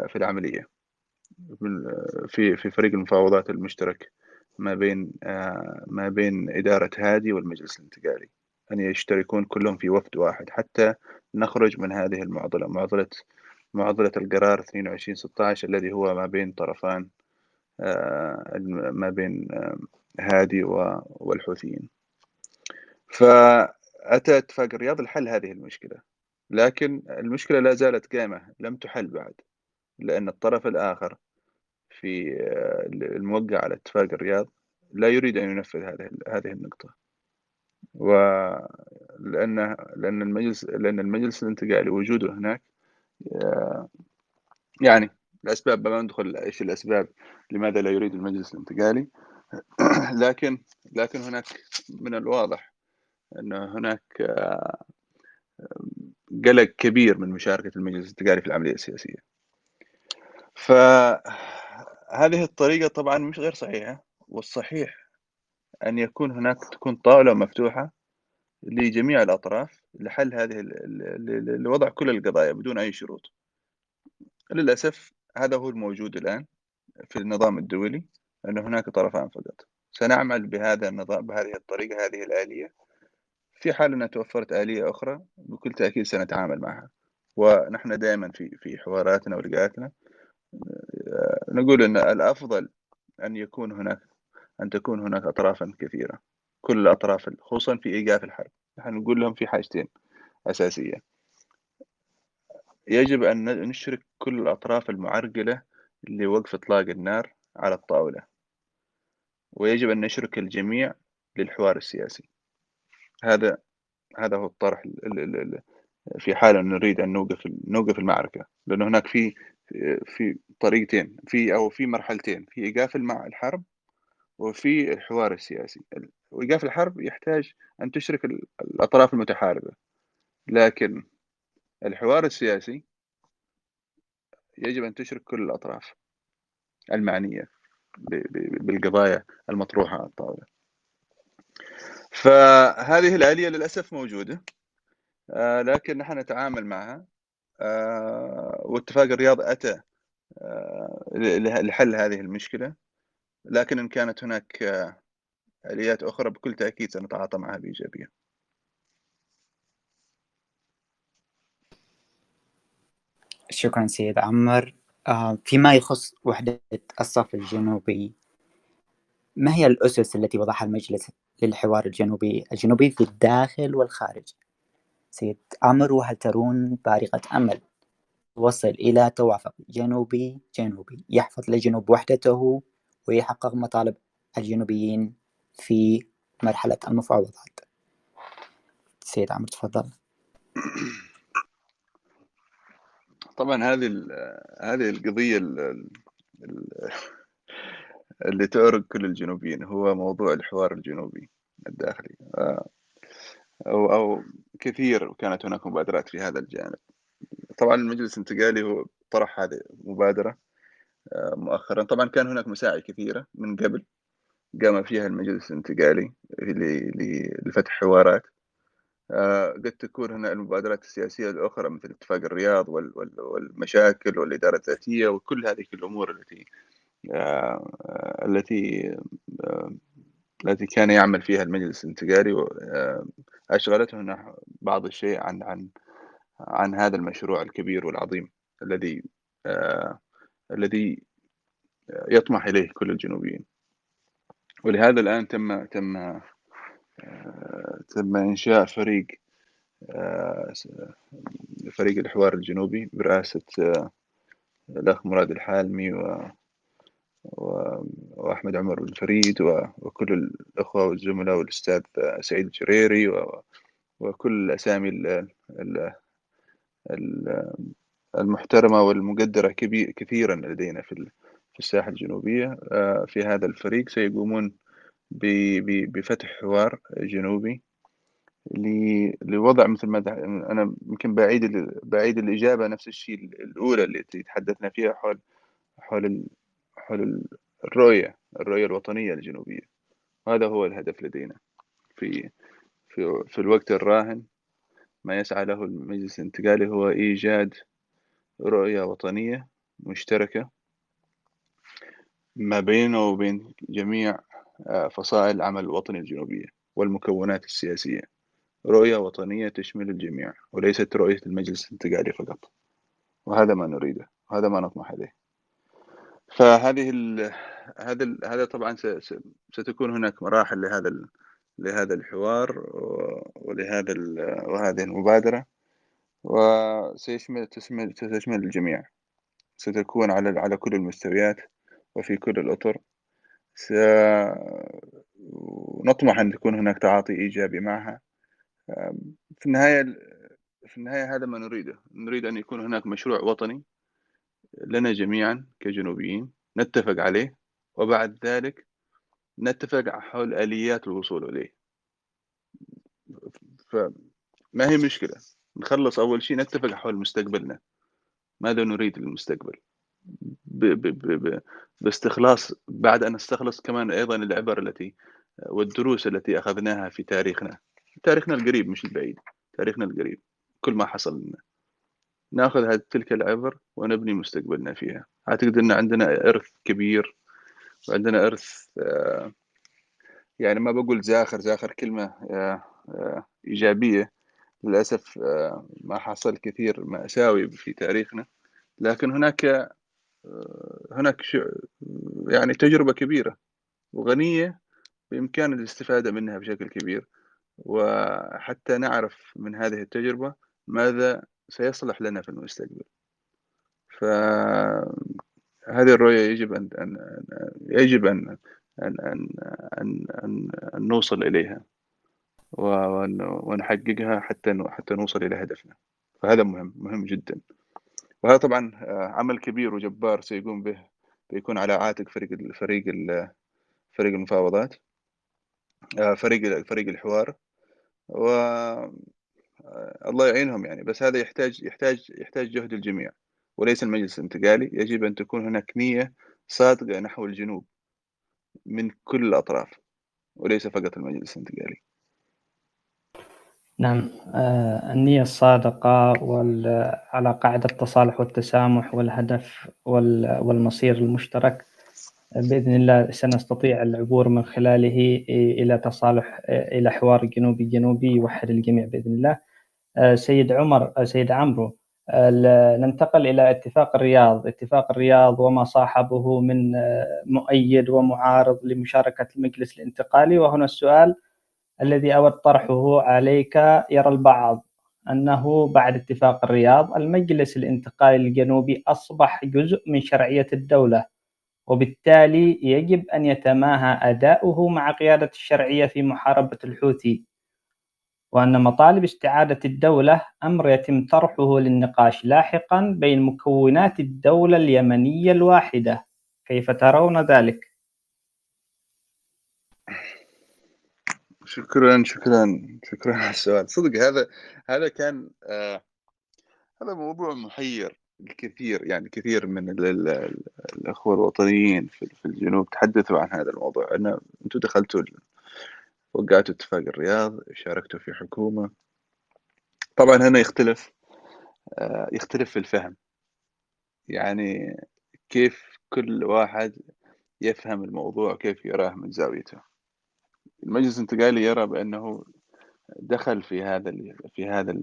في العملية في في فريق المفاوضات المشترك ما بين آه، ما بين إدارة هادي والمجلس الانتقالي. أن يشتركون كلهم في وفد واحد حتى نخرج من هذه المعضلة معضلة معضلة القرار 2216 الذي هو ما بين طرفان آه، ما بين هادي والحوثيين. فأتى اتفاق الرياض لحل هذه المشكلة لكن المشكلة لا زالت قائمة لم تحل بعد لأن الطرف الآخر في آه، الموقع على اتفاق الرياض لا يريد أن ينفذ هذه هذه النقطة. ولأن لأن المجلس لأن المجلس الانتقالي وجوده هناك آه، يعني الأسباب ما ندخل إيش الأسباب لماذا لا يريد المجلس الانتقالي لكن لكن هناك من الواضح أن هناك آه، قلق كبير من مشاركة المجلس الانتقالي في العملية السياسية. فهذه الطريقة طبعا مش غير صحيحة والصحيح أن يكون هناك تكون طاولة مفتوحة لجميع الأطراف لحل هذه لوضع كل القضايا بدون أي شروط. للأسف هذا هو الموجود الآن في النظام الدولي أن هناك طرفان فقط. سنعمل بهذا النظام بهذه الطريقة هذه الآلية. في حال أنها توفرت آلية أخرى بكل تأكيد سنتعامل معها. ونحن دائما في في حواراتنا ولقاءاتنا آه، نقول أن الأفضل أن يكون هناك أن تكون هناك أطرافا كثيرة. كل الأطراف خصوصا في إيقاف الحرب. نحن نقول لهم في حاجتين أساسية. يجب أن نشرك كل الأطراف المعرقلة لوقف إطلاق النار على الطاولة. ويجب أن نشرك الجميع للحوار السياسي. هذا هذا هو الطرح في حال نريد أن نوقف نوقف المعركة. لأنه هناك في في طريقتين في أو في مرحلتين. في إيقاف الحرب وفي الحوار السياسي. وإيقاف الحرب يحتاج أن تشرك الأطراف المتحاربة. لكن الحوار السياسي يجب أن تشرك كل الأطراف المعنية بالقضايا المطروحة على الطاولة. فهذه الآلية للأسف موجودة آه، لكن نحن نتعامل معها آه، واتفاق الرياض أتى آه، لحل هذه المشكلة. لكن إن كانت هناك آليات أخرى بكل تأكيد سنتعاطى معها بإيجابية. شكرا سيد عمر. فيما يخص وحدة الصف الجنوبي ما هي الأسس التي وضعها المجلس للحوار الجنوبي؟ الجنوبي في الداخل والخارج. سيد عمرو وهل ترون بارقة أمل توصل إلى توافق جنوبي جنوبي يحفظ للجنوب وحدته؟ ويحقق مطالب الجنوبيين في مرحلة المفاوضات. سيد عمرو تفضل. طبعا هذه هذه القضية اللي تؤرق كل الجنوبيين هو موضوع الحوار الجنوبي الداخلي. آه، أو أو كثير كانت هناك مبادرات في هذا الجانب. طبعا المجلس الانتقالي هو طرح هذه المبادرة مؤخرا. طبعا كان هناك مساعي كثيرة من قبل. قام فيها المجلس الانتقالي لفتح حوارات. آه، قد تكون هنا المبادرات السياسية الأخرى مثل اتفاق الرياض والمشاكل والإدارة الذاتية وكل هذه الأمور التي التي التي كان يعمل فيها المجلس الانتقالي. أشغلته بعض الشيء عن عن عن هذا المشروع الكبير والعظيم الذي الذي يطمح إليه كل الجنوبيين. ولهذا الآن تم تم تم إنشاء فريق فريق الحوار الجنوبي برئاسة الأخ مراد الحالمي و وأحمد عمر بن فريد وكل الأخوة والزملاء والأستاذ سعيد الجريري وكل الأسامي المحترمة والمقدرة كثيرا لدينا في الساحة الجنوبية. آه، في هذا الفريق سيقومون بفتح حوار جنوبي لوضع مثل ما أنا يمكن بعيد بعيد الإجابة نفس الشيء الأولى اللي تحدثنا فيها حول حول حول الرؤية الرؤية الوطنية الجنوبية. هذا هو الهدف لدينا في في في الوقت الراهن. ما يسعى له المجلس الانتقالي هو إيجاد رؤية وطنية مشتركة ما بينه وبين جميع آه، فصائل العمل الوطني الجنوبية والمكونات السياسية. رؤية وطنية تشمل الجميع وليست رؤية المجلس الانتقالي فقط. وهذا ما نريده وهذا ما نطمح إليه فهذه ال هذا ال هذا طبعا ستكون هناك مراحل لهذا لهذا الحوار ولهذا وهذه المبادرة. وسيشمل تشمل الجميع. ستكون على على كل المستويات وفي كل الأطر. نطمح أن تكون هناك تعاطي إيجابي معها. في النهاية في النهاية هذا ما نريده. نريد أن يكون هناك مشروع وطني لنا جميعا كجنوبيين نتفق عليه وبعد ذلك نتفق حول آليات الوصول إليه. فما هي مشكلة نخلص أول شيء نتفق حول مستقبلنا. ماذا نريد للمستقبل ب ب ب باستخلاص بعد أن نستخلص كمان أيضا العبر التي والدروس التي أخذناها في تاريخنا. تاريخنا القريب مش البعيد. تاريخنا القريب. كل ما حصل لنا. نأخذ تلك العبر ونبني مستقبلنا فيها. أعتقد أن عندنا إرث كبير وعندنا إرث آه، يعني ما بقول زاخر زاخر كلمة آه، آه، إيجابية. للأسف ما حصل كثير مأساوي في تاريخنا. لكن هناك هناك يعني تجربة كبيرة وغنية بإمكان الاستفادة منها بشكل كبير. وحتى نعرف من هذه التجربة ماذا سيصلح لنا في المستقبل. فهذه الرؤية يجب أن يجب أن أن أن أن, أن, أن نوصل إليها. ونحققها حتى حتى نوصل إلى هدفنا. فهذا مهم مهم جدا. وهذا طبعا عمل كبير وجبار سيقوم به بيكون على عاتق فريق الفريق فريق المفاوضات فريق فريق الحوار. و الله يعينهم يعني. بس هذا يحتاج يحتاج يحتاج جهد الجميع وليس المجلس الانتقالي. يجب أن تكون هناك نية صادقة نحو الجنوب من كل الأطراف وليس فقط المجلس الانتقالي. نعم. آه النية الصادقة على قاعدة التصالح والتسامح والهدف والمصير المشترك بإذن الله سنستطيع العبور من خلاله إلى تصالح إلى حوار جنوبي جنوبي يوحد الجميع بإذن الله. آه، سيد عمر آه، سيد عمرو ننتقل إلى اتفاق الرياض، اتفاق الرياض وما صاحبه من مؤيد ومعارض لمشاركة المجلس الانتقالي. وهنا السؤال الذي اود طرحه عليك يرى البعض أنه بعد اتفاق الرياض المجلس الانتقالي الجنوبي أصبح جزء من شرعية الدولة وبالتالي يجب أن يتماهى أداؤه مع قيادة الشرعية في محاربة الحوثي وأن مطالب استعادة الدولة أمر يتم طرحه للنقاش لاحقا بين مكونات الدولة اليمنية الواحدة كيف ترون ذلك؟ شكرا شكرا شكرا على السؤال. صدق هذا هذا كان آه هذا موضوع محير الكثير يعني كثير من الأخوة الوطنيين في الجنوب تحدثوا عن هذا الموضوع. أنا أنتم دخلتوا وقعت اتفاق الرياض شاركت في حكومة. طبعا هنا يختلف آه، يختلف في الفهم. يعني كيف كل واحد يفهم الموضوع كيف يراه من زاويته. المجلس الانتقالي يرى بأنه دخل في هذا في هذا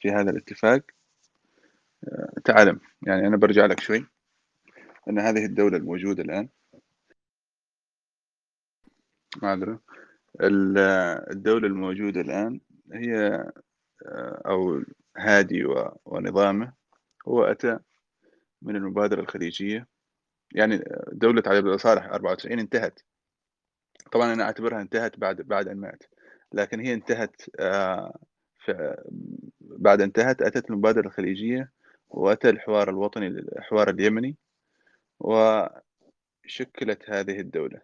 في هذا الاتفاق. آه، تعلم يعني أنا برجع لك شوي. أن هذه الدولة الموجودة الآن. معذرة الدولة الموجودة الآن هي آه، أو هادي ونظامه هو أتى من المبادرة الخليجية. يعني دولة علي بن صالح 94 انتهت. طبعا أنا أعتبرها انتهت بعد بعد أن مات. لكن هي انتهت آه، بعد انتهت أتت المبادرة الخليجية وأتى الحوار الوطني الحوار اليمني وشكلت هذه الدولة.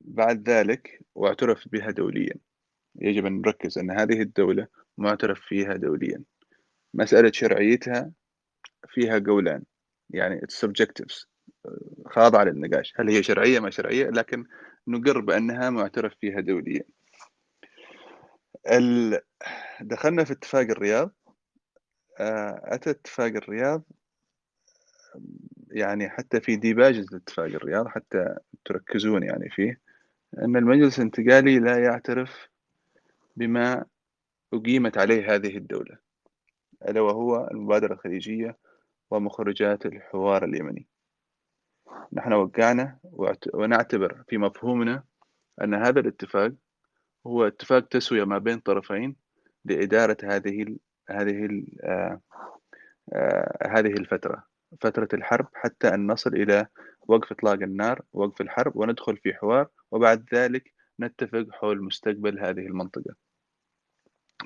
بعد ذلك واعترف بها دوليا. يجب أن نركز أن هذه الدولة معترف فيها دوليا. مسألة شرعيتها فيها قولان يعني subjectives. خاضعة للنقاش. هل هي شرعية؟ ما شرعية لكن نقر بأنها معترف فيها دوليا. دخلنا في اتفاق الرياض. آه، أتى اتفاق الرياض يعني حتى في ديباج اتفاق الرياض حتى تركزون يعني فيه أن المجلس الانتقالي لا يعترف بما أقيمت عليه هذه الدولة ألا وهو المبادرة الخليجية ومخرجات الحوار اليمني. نحن وقعنا ونعتبر في مفهومنا أن هذا الاتفاق هو اتفاق تسوية ما بين طرفين لإدارة هذه هذه آه، آه، هذه الفترة فترة الحرب حتى أن نصل إلى وقف إطلاق النار وقف الحرب وندخل في حوار وبعد ذلك نتفق حول مستقبل هذه المنطقة.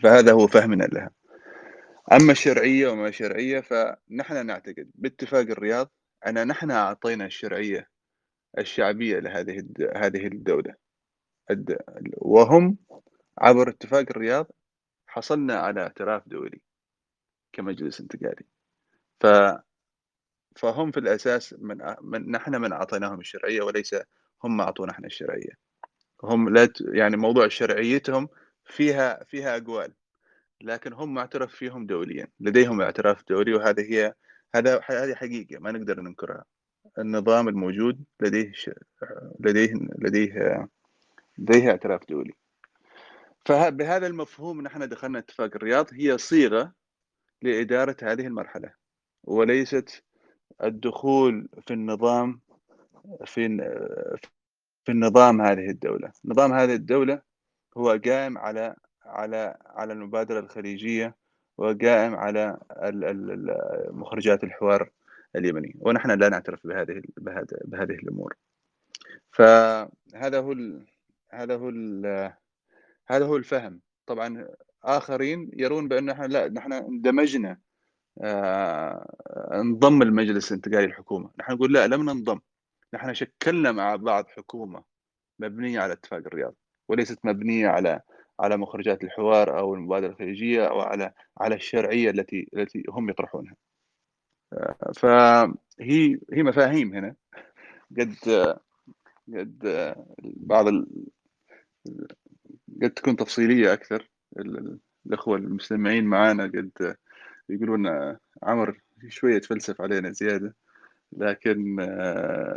فهذا هو فهمنا لها. أما الشرعية وما شرعية فنحن نعتقد باتفاق الرياض أن نحن أعطينا الشرعية الشعبية لهذه هذه الدولة. وهم عبر اتفاق الرياض حصلنا على اعتراف دولي كمجلس انتقالي. ف فهم في الأساس من, من نحن من أعطيناهم الشرعية وليس هم أعطونا إحنا الشرعية. هم لا يعني موضوع شرعيتهم فيها فيها أقوال لكن هم معترف فيهم دوليا. لديهم اعتراف دولي وهذه هي هذا هذه حقيقة ما نقدر ننكرها. النظام الموجود لديه ش... لديه لديه لديه اعتراف دولي. فبهذا المفهوم نحن دخلنا اتفاق الرياض. هي صيغة لإدارة هذه المرحلة وليست الدخول في النظام في في النظام هذه الدولة. نظام هذه الدولة هو قائم على على على المبادرة الخليجية وقائم على مخرجات الحوار اليمني. ونحن لا نعترف بهذه بهذه الأمور. فهذا هو هذا هو هذا هو الفهم. طبعا آخرين يرون بأن إحنا لا نحن اندمجنا آه، انضم المجلس الانتقالي للحكومة. نحن نقول لا لم ننضم. نحن شكلنا مع بعض حكومة مبنية على اتفاق الرياض وليست مبنية على على مخرجات الحوار أو المبادرة الخليجية أو على على الشرعية التي التي هم يطرحونها. آه، فهي هي مفاهيم هنا. قد قد بعض ال... قد تكون تفصيلية أكثر. الأخوة المستمعين معنا قد يقولون عمر شوية تفلسف علينا زيادة. لكن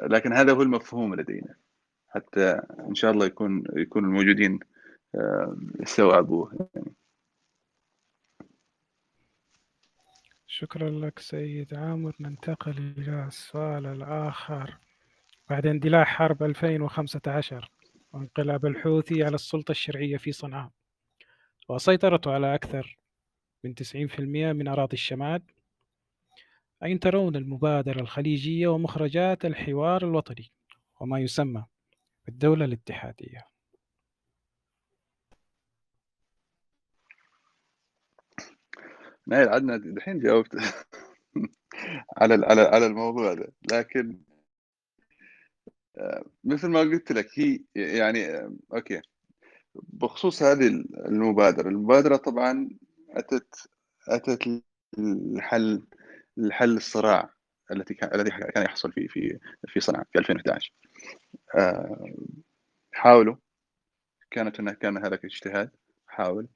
لكن هذا هو المفهوم لدينا. حتى إن شاء الله يكون يكون الموجودين استوعبوه يعني. شكرا لك سيد عامر. ننتقل إلى السؤال الآخر. بعد اندلاع حرب 2015 وانقلاب الحوثي على السلطة الشرعية في صنعاء وسيطرته على أكثر من 90% من أراضي الشمال. أين ترون المبادرة الخليجية ومخرجات الحوار الوطني وما يسمى بالدولة الاتحادية؟ نايل عدنا الحين جاوبت. على على على الموضوع ده. لكن آه، مثل ما قلت لك هي يعني آه، أوكي. بخصوص هذه المبادرة. المبادرة طبعا أتت أتت لحل لحل الصراع التي كان الذي كان يحصل في في في صنعاء في 2011 آه، حاولوا. كانت هناك كان هذا اجتهاد حاول.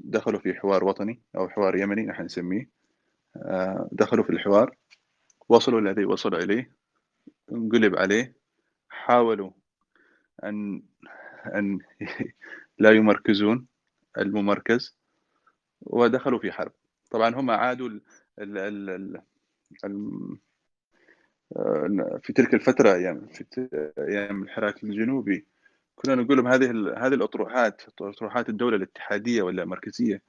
دخلوا في حوار وطني أو حوار يمني نحن نسميه. آه، دخلوا في الحوار وصلوا الذي وصلوا إليه انقلب عليه حاولوا أن أن لا يمركزون الممركز ودخلوا في حرب. طبعا هم عادوا ال ال ال ال في تلك الفترة أيام في أيام الحراك الجنوبي كنا نقول لهم هذه هذه الأطروحات أطروحات الدولة الاتحادية ولا المركزية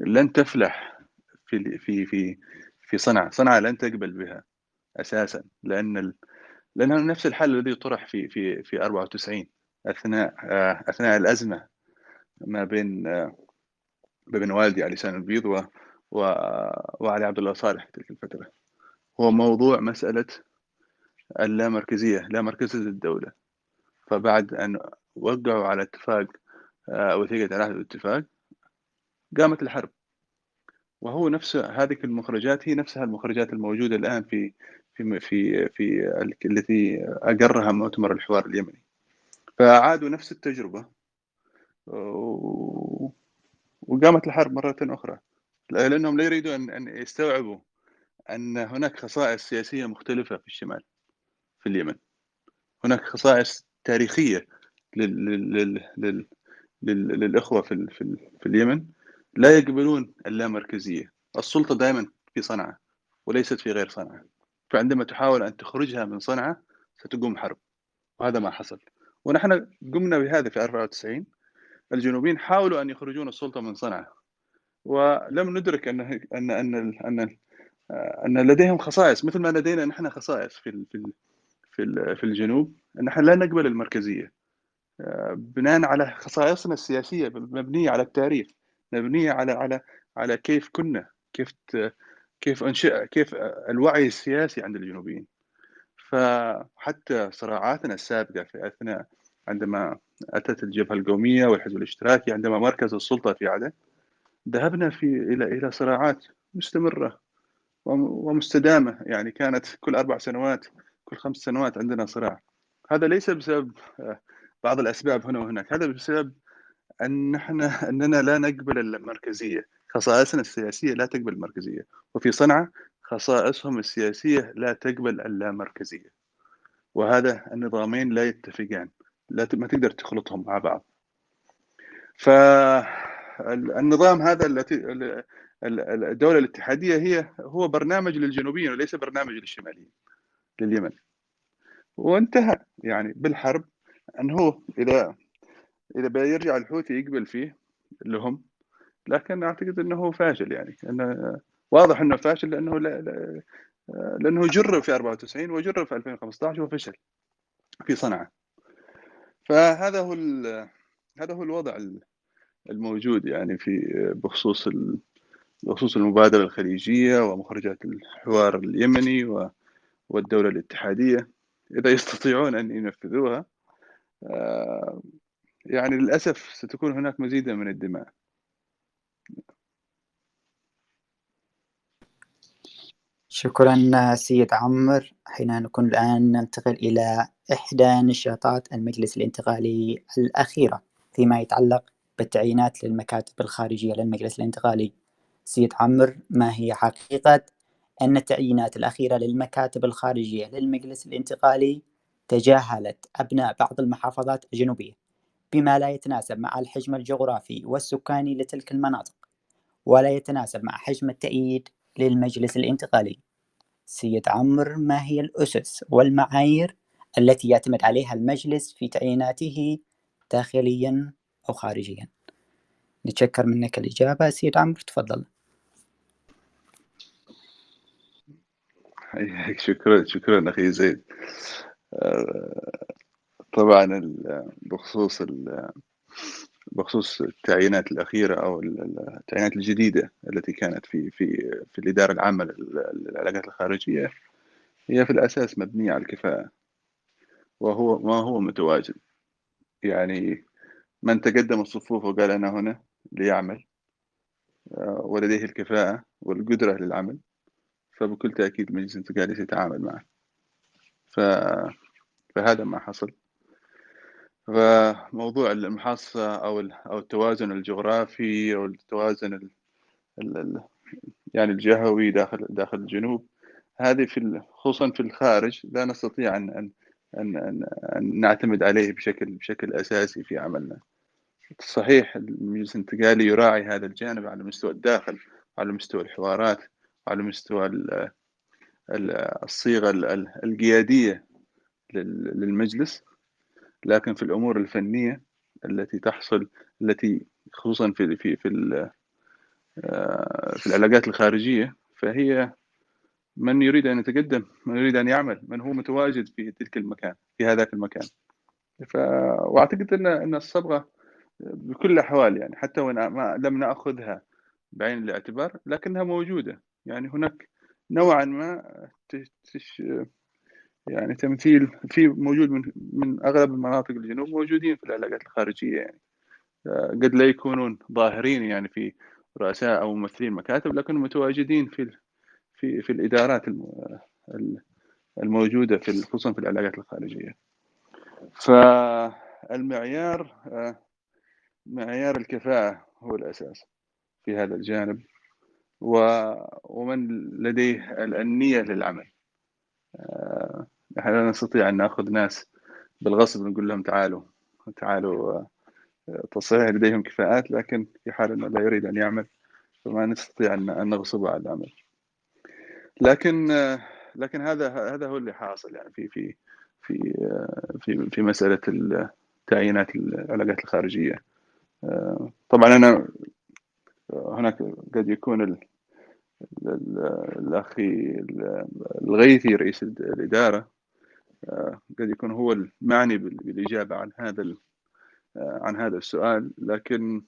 لن تفلح في في في في صنعاء، صنعاء لن تقبل بها أساسا لأن ال... لأنه نفس الحل الذي طرح في في في 94 أثناء أثناء الأزمة ما بين بين والدي علي لسان البيض و... و... وعلي عبد الله صالح تلك الفترة. هو موضوع مسألة اللامركزية لا مركزية الدولة. فبعد أن وقعوا على اتفاق آه، وثيقة العهد الاتفاق قامت الحرب. وهو نفس هذه المخرجات هي نفسها المخرجات الموجودة الآن في في في في التي أقرها مؤتمر الحوار اليمني. فعادوا نفس التجربة وقامت الحرب مرة أخرى. لأنهم لا يريدون أن يستوعبوا أن هناك خصائص سياسية مختلفة في الشمال في اليمن. هناك خصائص تاريخية لل... لل... لل... لل... للإخوة في في, في اليمن لا يقبلون اللامركزية. السلطة دائما في صنعاء وليست في غير صنعاء. فعندما تحاول أن تخرجها من صنعاء ستقوم حرب وهذا ما حصل. ونحن قمنا بهذا في 94 الجنوبيين حاولوا أن يخرجون السلطة من صنعاء. ولم ندرك ان ان ان ان أن لديهم خصائص مثل ما لدينا نحن خصائص في في في في الجنوب. ان نحن لا نقبل المركزية. بناء على خصائصنا السياسية مبنية على التاريخ مبنية على على على كيف كنا كيف كيف انشئ كيف الوعي السياسي عند الجنوبيين. فحتى صراعاتنا السابقة في أثناء عندما أتت الجبهة القومية والحزب الاشتراكي عندما مركز السلطة في عدن ذهبنا في إلى إلى صراعات مستمرة ومستدامة. يعني كانت كل أربع سنوات كل خمس سنوات عندنا صراع. هذا ليس بسبب بعض الأسباب هنا وهناك. هذا بسبب أن نحن أننا لا نقبل المركزية. خصائصنا السياسية لا تقبل المركزية. وفي صنعاء خصائصهم السياسية لا تقبل اللامركزية. وهذا النظامين لا يتفقان. لا ما تقدر تخلطهم مع بعض. فالنظام هذا التي الدولة الاتحادية هي هو برنامج للجنوبيين وليس برنامج للشماليين لليمن. وانتهى. يعني بالحرب أنه إذا إذا بيرجع الحوثي يقبل فيه لهم لكن أعتقد إنه فاشل يعني انه واضح إنه فاشل لأنه لا لا لأنه جرب في 94 وجرب في 2015 وفشل في صنعاء فهذا هو هذا هو الوضع الموجود يعني في بخصوص بخصوص المبادرة الخليجية ومخرجات الحوار اليمني والدولة الاتحادية. إذا يستطيعون أن ينفذوها يعني للأسف ستكون هناك مزيدا من الدماء. شكرا سيد عمر. حين نكون الآن ننتقل إلى إحدى نشاطات المجلس الانتقالي الأخيرة فيما يتعلق بالتعيينات للمكاتب الخارجية للمجلس الانتقالي. سيد عمر ما هي حقيقة أن التعيينات الأخيرة للمكاتب الخارجية للمجلس الانتقالي تجاهلت أبناء بعض المحافظات الجنوبية بما لا يتناسب مع الحجم الجغرافي والسكاني لتلك المناطق ولا يتناسب مع حجم التأييد للمجلس الانتقالي. سيد عمر ما هي الأسس والمعايير التي يعتمد عليها المجلس في تعييناته داخليا أو خارجيا؟ نتشكر منك الإجابة سيد عمرو تفضل. شكرا شكرا أخي زيد. طبعا بخصوص بخصوص التعيينات الأخيرة أو التعيينات الجديدة التي كانت في في في الإدارة العامة للعلاقات الخارجية هي في الأساس مبنية على الكفاءة وهو ما هو متواجد. يعني من تقدم الصفوف وقال أنا هنا ليعمل آه، ولديه الكفاءة والقدرة للعمل فبكل تأكيد المجلس الانتقالي سيتعامل معه. ف... فهذا ما حصل. فموضوع المحاصة أو أو التوازن الجغرافي أو التوازن ال... ال... يعني الجهوي داخل داخل الجنوب هذه في خصوصا في الخارج لا نستطيع أن أن أن, أن نعتمد عليه بشكل بشكل أساسي في عملنا. صحيح المجلس الانتقالي يراعي هذا الجانب على مستوى الداخل على مستوى الحوارات على مستوى الصيغة القيادية. للمجلس لكن في الأمور الفنية التي تحصل التي خصوصا في في في آه، في العلاقات الخارجية فهي من يريد أن يتقدم من يريد أن يعمل من هو متواجد في تلك المكان في هذاك المكان. ف... وأعتقد أن أن الصبغة بكل الأحوال يعني حتى وإن ما لم نأخذها بعين الاعتبار لكنها موجودة. يعني هناك نوعا ما تش يعني تمثيل في موجود من من أغلب المناطق الجنوب موجودين في العلاقات الخارجية يعني. قد لا يكونون ظاهرين يعني في رؤساء أو ممثلين مكاتب لكن متواجدين في في في الإدارات الموجودة في خصوصا في العلاقات الخارجية. فالمعيار معيار الكفاءة هو الأساس في هذا الجانب ومن لديه النية للعمل. نحن لا نستطيع أن نأخذ ناس بالغصب نقول لهم تعالوا تعالوا تصحيح لديهم كفاءات لكن في حال إنه لا يريد أن يعمل فما نستطيع أن نغصبه على العمل لكن لكن هذا هذا هو اللي حاصل يعني في في في في في مسألة تعيينات العلاقات الخارجية. طبعا أنا هناك قد يكون الأخي الغيثي رئيس الإدارة. قد يكون هو المعني بالإجابة عن هذا عن هذا السؤال لكن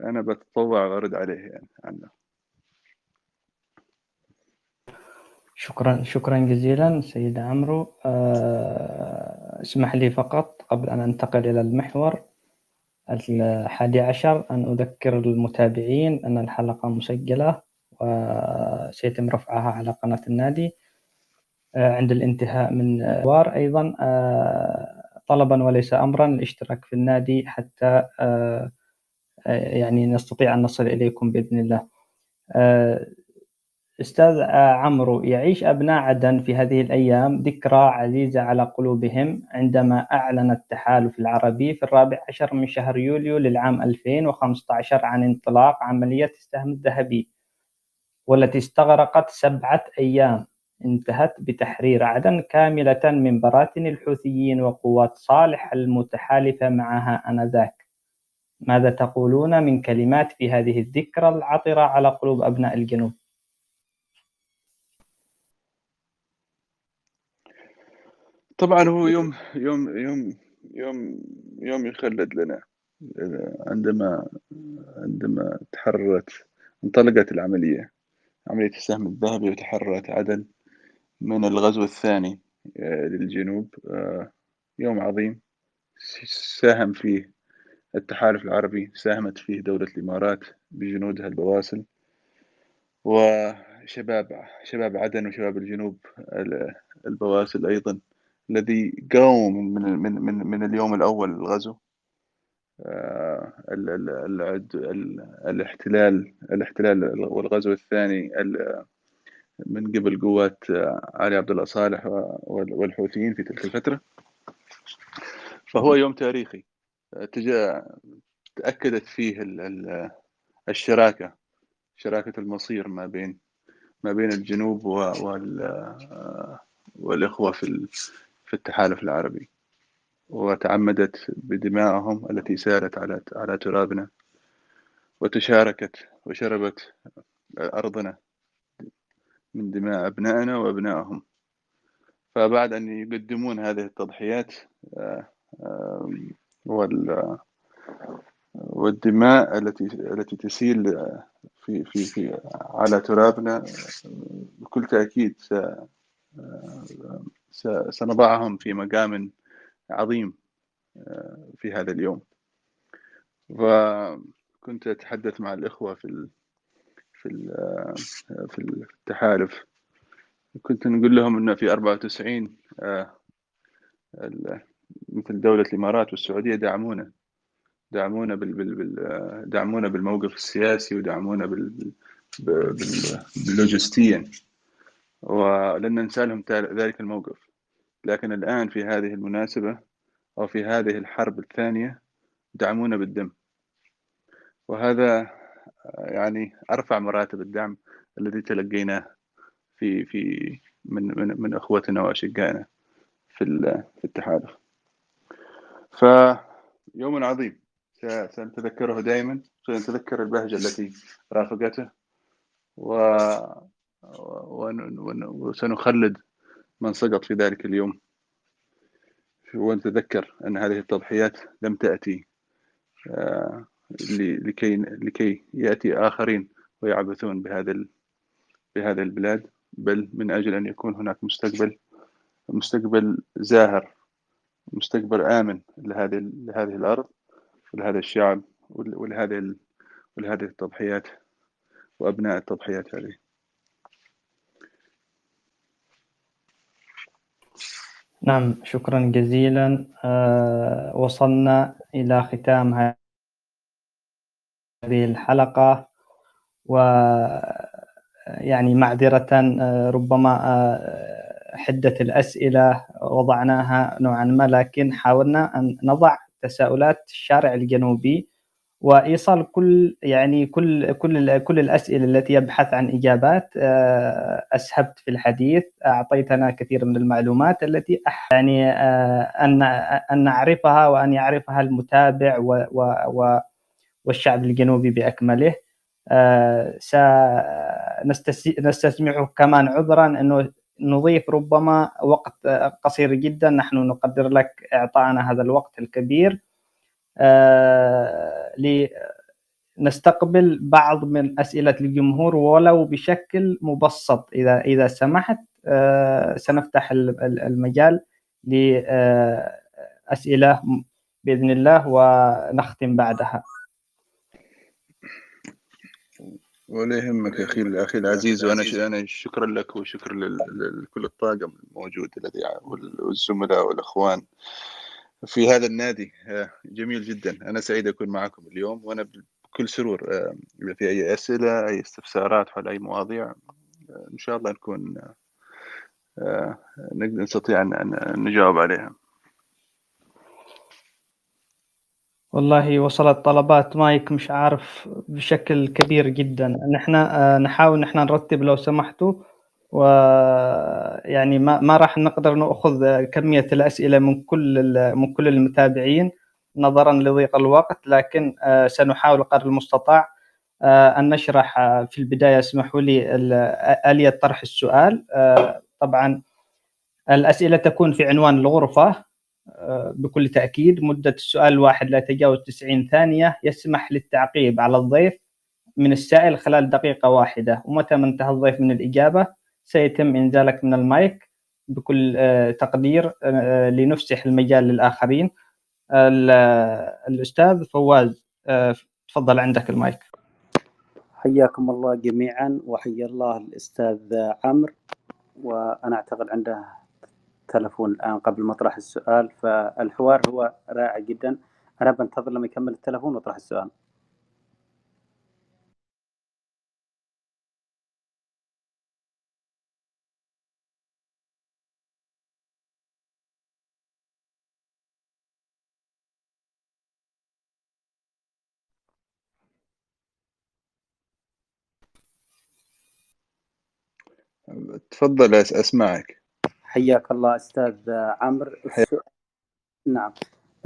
أنا بتطوع وأرد عليه يعني عنه. شكرا شكرا جزيلا سيد عمرو. أه اسمح لي فقط قبل أن أنتقل إلى المحور الحادي عشر أن أذكر المتابعين أن الحلقة مسجلة وسيتم رفعها على قناة النادي. عند الانتهاء من الحوار أيضا أه طلبا وليس أمرا الاشتراك في النادي حتى يعني نستطيع أن نصل إليكم بإذن الله. أستاذ عمرو يعيش أبناء عدن في هذه الأيام ذكرى عزيزة على قلوبهم عندما أعلن التحالف العربي في الرابع عشر من شهر يوليو للعام 2015 عن انطلاق عملية السهم الذهبي والتي استغرقت سبعة أيام. انتهت بتحرير عدن كاملة من براثن الحوثيين وقوات صالح المتحالفة معها آنذاك. ماذا تقولون من كلمات في هذه الذكرى العطرة على قلوب أبناء الجنوب؟ طبعا هو يوم يوم يوم يوم يوم يخلد لنا. عندما عندما تحررت انطلقت العملية. عملية السهم الذهبي وتحررت عدن. من الغزو الثاني للجنوب يوم عظيم. ساهم فيه التحالف العربي ساهمت فيه دولة الإمارات بجنودها البواسل وشباب شباب عدن وشباب الجنوب البواسل أيضا الذي قاوم من من من من اليوم الأول للغزو الاحتلال الاحتلال والغزو الثاني من قبل قوات علي عبد الله صالح والحوثيين في تلك الفترة. فهو يوم تاريخي. تأكدت فيه الشراكة شراكة المصير ما بين ما بين الجنوب والإخوة في في التحالف العربي. وتعمدت بدمائهم التي سالت على على ترابنا وتشاركت وشربت أرضنا. من دماء أبنائنا وأبنائهم. فبعد أن يقدمون هذه التضحيات والدماء التي التي تسيل في في في على ترابنا بكل تأكيد سنضعهم في مقام عظيم آه، في هذا اليوم. وكنت أتحدث مع الإخوة في في في التحالف. كنت نقول لهم أن في 94 آه، مثل دولة الإمارات والسعودية دعمونا دعمونا بال بال دعمونا بالموقف السياسي ودعمونا بال باللوجستيا. ولن ننسى لهم ذلك الموقف. لكن الآن في هذه المناسبة أو في هذه الحرب الثانية دعمونا بالدم. وهذا يعني أرفع مراتب الدعم الذي تلقيناه في في من من من أخوتنا وأشقائنا في في التحالف. فيوم عظيم. سنتذكره دائما سنتذكر البهجة التي رافقته و وسنخلد من سقط في ذلك اليوم. ونتذكر أن هذه التضحيات لم تأتي آه، لكي لكي يأتي آخرين ويعبثون بهذا بهذه البلاد بل من أجل أن يكون هناك مستقبل مستقبل زاهر مستقبل آمن لهذه لهذه الأرض ولهذا الشعب ولهذه ولهذه التضحيات وأبناء التضحيات هذه نعم شكرا جزيلا. آه، وصلنا إلى ختام هذه الحلقة و يعني معذرة آه، ربما آه، حدة الأسئلة وضعناها نوعا ما لكن حاولنا أن نضع تساؤلات الشارع الجنوبي وإيصال كل يعني كل كل كل الأسئلة التي يبحث عن إجابات آه، أسهبت في الحديث أعطيتنا كثير من المعلومات التي يعني أن أن نعرفها وأن يعرفها المتابع والشعب الجنوبي بأكمله. آه، سنستسمح كمان عذرا أنه نضيف ربما وقت قصير جدا. نحن نقدر لك اعطائنا هذا الوقت الكبير. آه، لنستقبل بعض من أسئلة الجمهور ولو بشكل مبسط. إذا إذا سمحت آه، سنفتح المجال لأسئلة بإذن الله ونختم بعدها. ولا يهمك أخي أخي العزيز وأنا أنا شكرا لك وشكرا لكل الطاقم الموجود الذي والزملاء والأخوان في هذا النادي. آه، جميل جدا. أنا سعيد أكون معكم اليوم وأنا بكل سرور آه، اذا في أي أسئلة أي استفسارات حول أي مواضيع آه، إن شاء الله نكون نستطيع أن نجاوب عليها. والله وصلت طلبات مايك مش عارف بشكل كبير جدا. نحن نحاول نحن نرتب لو سمحتوا ويعني ما ما راح نقدر نأخذ كمية الأسئلة من كل من كل المتابعين نظرا لضيق الوقت لكن آه، سنحاول قدر المستطاع آه، أن نشرح آه، في البداية اسمحوا لي آلية طرح السؤال. طبعا الأسئلة تكون في عنوان الغرفة. بكل تأكيد مدة السؤال الواحد لا يتجاوز 90 ثانية يسمح للتعقيب على الضيف من السائل خلال دقيقة واحدة. ومتى ما انتهى الضيف من الإجابة سيتم إنزالك من المايك بكل آه، تقدير آه، لنفسح المجال للآخرين. الأستاذ فواز آه، تفضل عندك المايك. حياكم الله جميعا وحيا الله الأستاذ عمرو. وأنا أعتقد عنده تلفون الآن قبل ما أطرح السؤال فالحوار هو رائع جدا. أنا بنتظر لما يكمل التلفون وأطرح السؤال. تفضل أسمعك. حياك الله أستاذ عمرو السؤال... نعم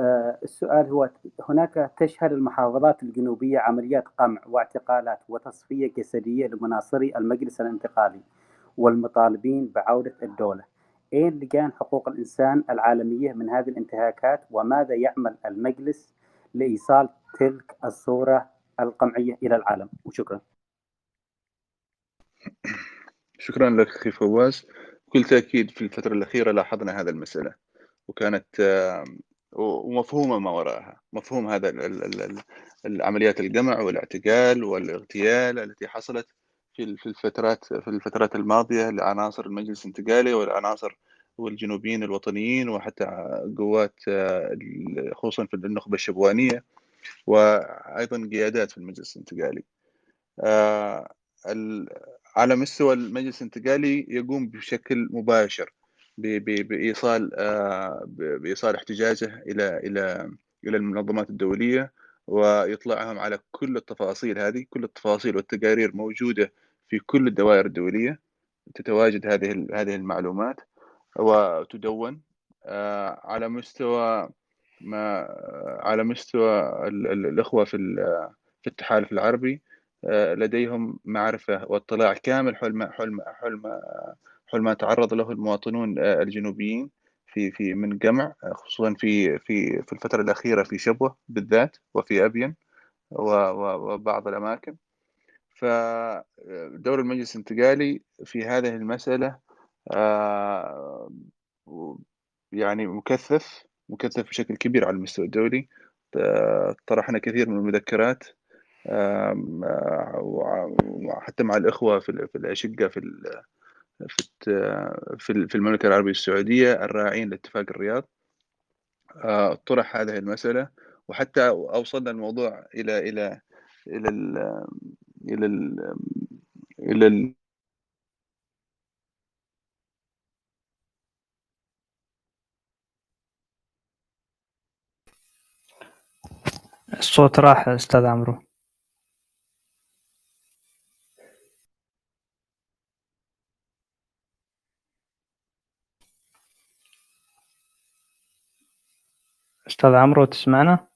آه، السؤال هو هناك تشهد المحافظات الجنوبية عمليات قمع واعتقالات وتصفية جسدية لمناصري المجلس الانتقالي والمطالبين بعودة الدولة. اين لجان حقوق الإنسان العالمية من هذه الانتهاكات وماذا يعمل المجلس لإيصال تلك الصورة القمعية إلى العالم؟ وشكرا. شكرا لك أخي فواز بكل تأكيد في الفترة الأخيرة لاحظنا هذا المسألة وكانت ومفهومة ما وراءها مفهوم هذا العمليات الجمع والاعتقال والاغتيال التي حصلت في في الفترات في الفترات الماضية لعناصر المجلس الانتقالي والعناصر والجنوبيين الوطنيين وحتى قوات خصوصا في النخبة الشبوانية وأيضا قيادات في المجلس الانتقالي. آه، على مستوى المجلس الانتقالي يقوم بشكل مباشر بإيصال آه، بإيصال احتجاجه إلى إلى إلى المنظمات الدولية ويطلعهم على كل التفاصيل هذه. كل التفاصيل والتقارير موجودة في كل الدوائر الدولية. تتواجد هذه هذه المعلومات وتدون آه، على مستوى ما على مستوى الإخوة في في التحالف العربي. آه، لديهم معرفة واطلاع كامل حول ما حول ما حول ما حول ما تعرض له المواطنون آه، الجنوبيين في في من جمع خصوصا في في في الفترة الأخيرة في شبوة بالذات وفي أبين وبعض الأماكن. فدور المجلس الانتقالي في هذه المسألة آه، يعني مكثف مكثف بشكل كبير على المستوى الدولي. طرحنا كثير من المذكرات آه، وحتى آه، مع الإخوة في في الأشقة في في في المملكة العربية السعودية الراعين لاتفاق الرياض. آه، طرح هذه المسألة وحتى أوصلنا الموضوع إلى إلى إلى إلى, إلى إلى, إلى ال الصوت راح أستاذ عمرو. أستاذ عمرو تسمعنا؟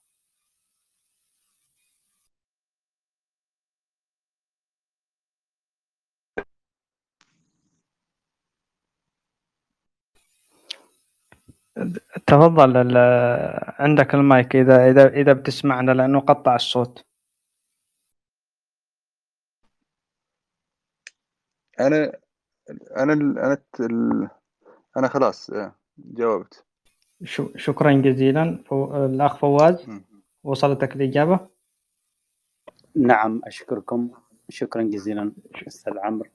تفضل عندك المايك إذا إذا إذا بتسمعنا لأنه قطع الصوت ال أنا ال أنا خلاص آه، جاوبت شكرا جزيلا. الأخ فواز وصلتك الإجابة؟ نعم أشكركم. شكرا جزيلا أستاذ عمرو.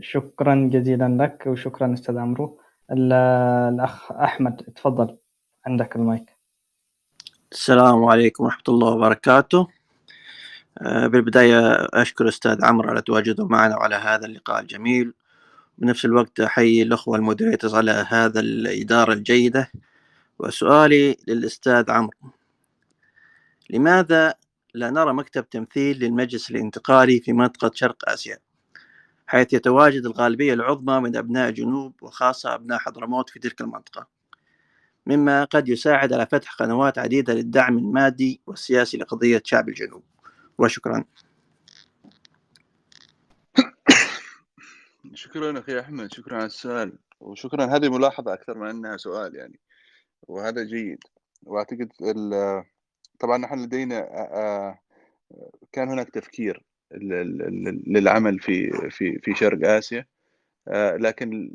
شكرا, جزيلا لك وشكرا أستاذ عمرو. الأخ أحمد تفضل عندك المايك. السلام عليكم ورحمة الله وبركاته. آه، بالبداية أشكر أستاذ عمرو على تواجده معنا وعلى هذا اللقاء الجميل. بنفس الوقت أحيي الأخوة المودريترز على هذا الإدارة الجيدة وسؤالي للأستاذ عمرو. لماذا لا نرى مكتب تمثيل للمجلس الانتقالي في منطقة شرق آسيا؟ حيث يتواجد الغالبية العظمى من أبناء جنوب وخاصة أبناء حضرموت في تلك المنطقة. مما قد يساعد على فتح قنوات عديدة للدعم المادي والسياسي لقضية شعب الجنوب. وشكرا. شكرا أخي أحمد شكرا على السؤال وشكرا. هذه ملاحظة أكثر من أنها سؤال يعني وهذا جيد. وأعتقد طبعا نحن لدينا كان هناك تفكير للعمل في في في شرق آسيا لكن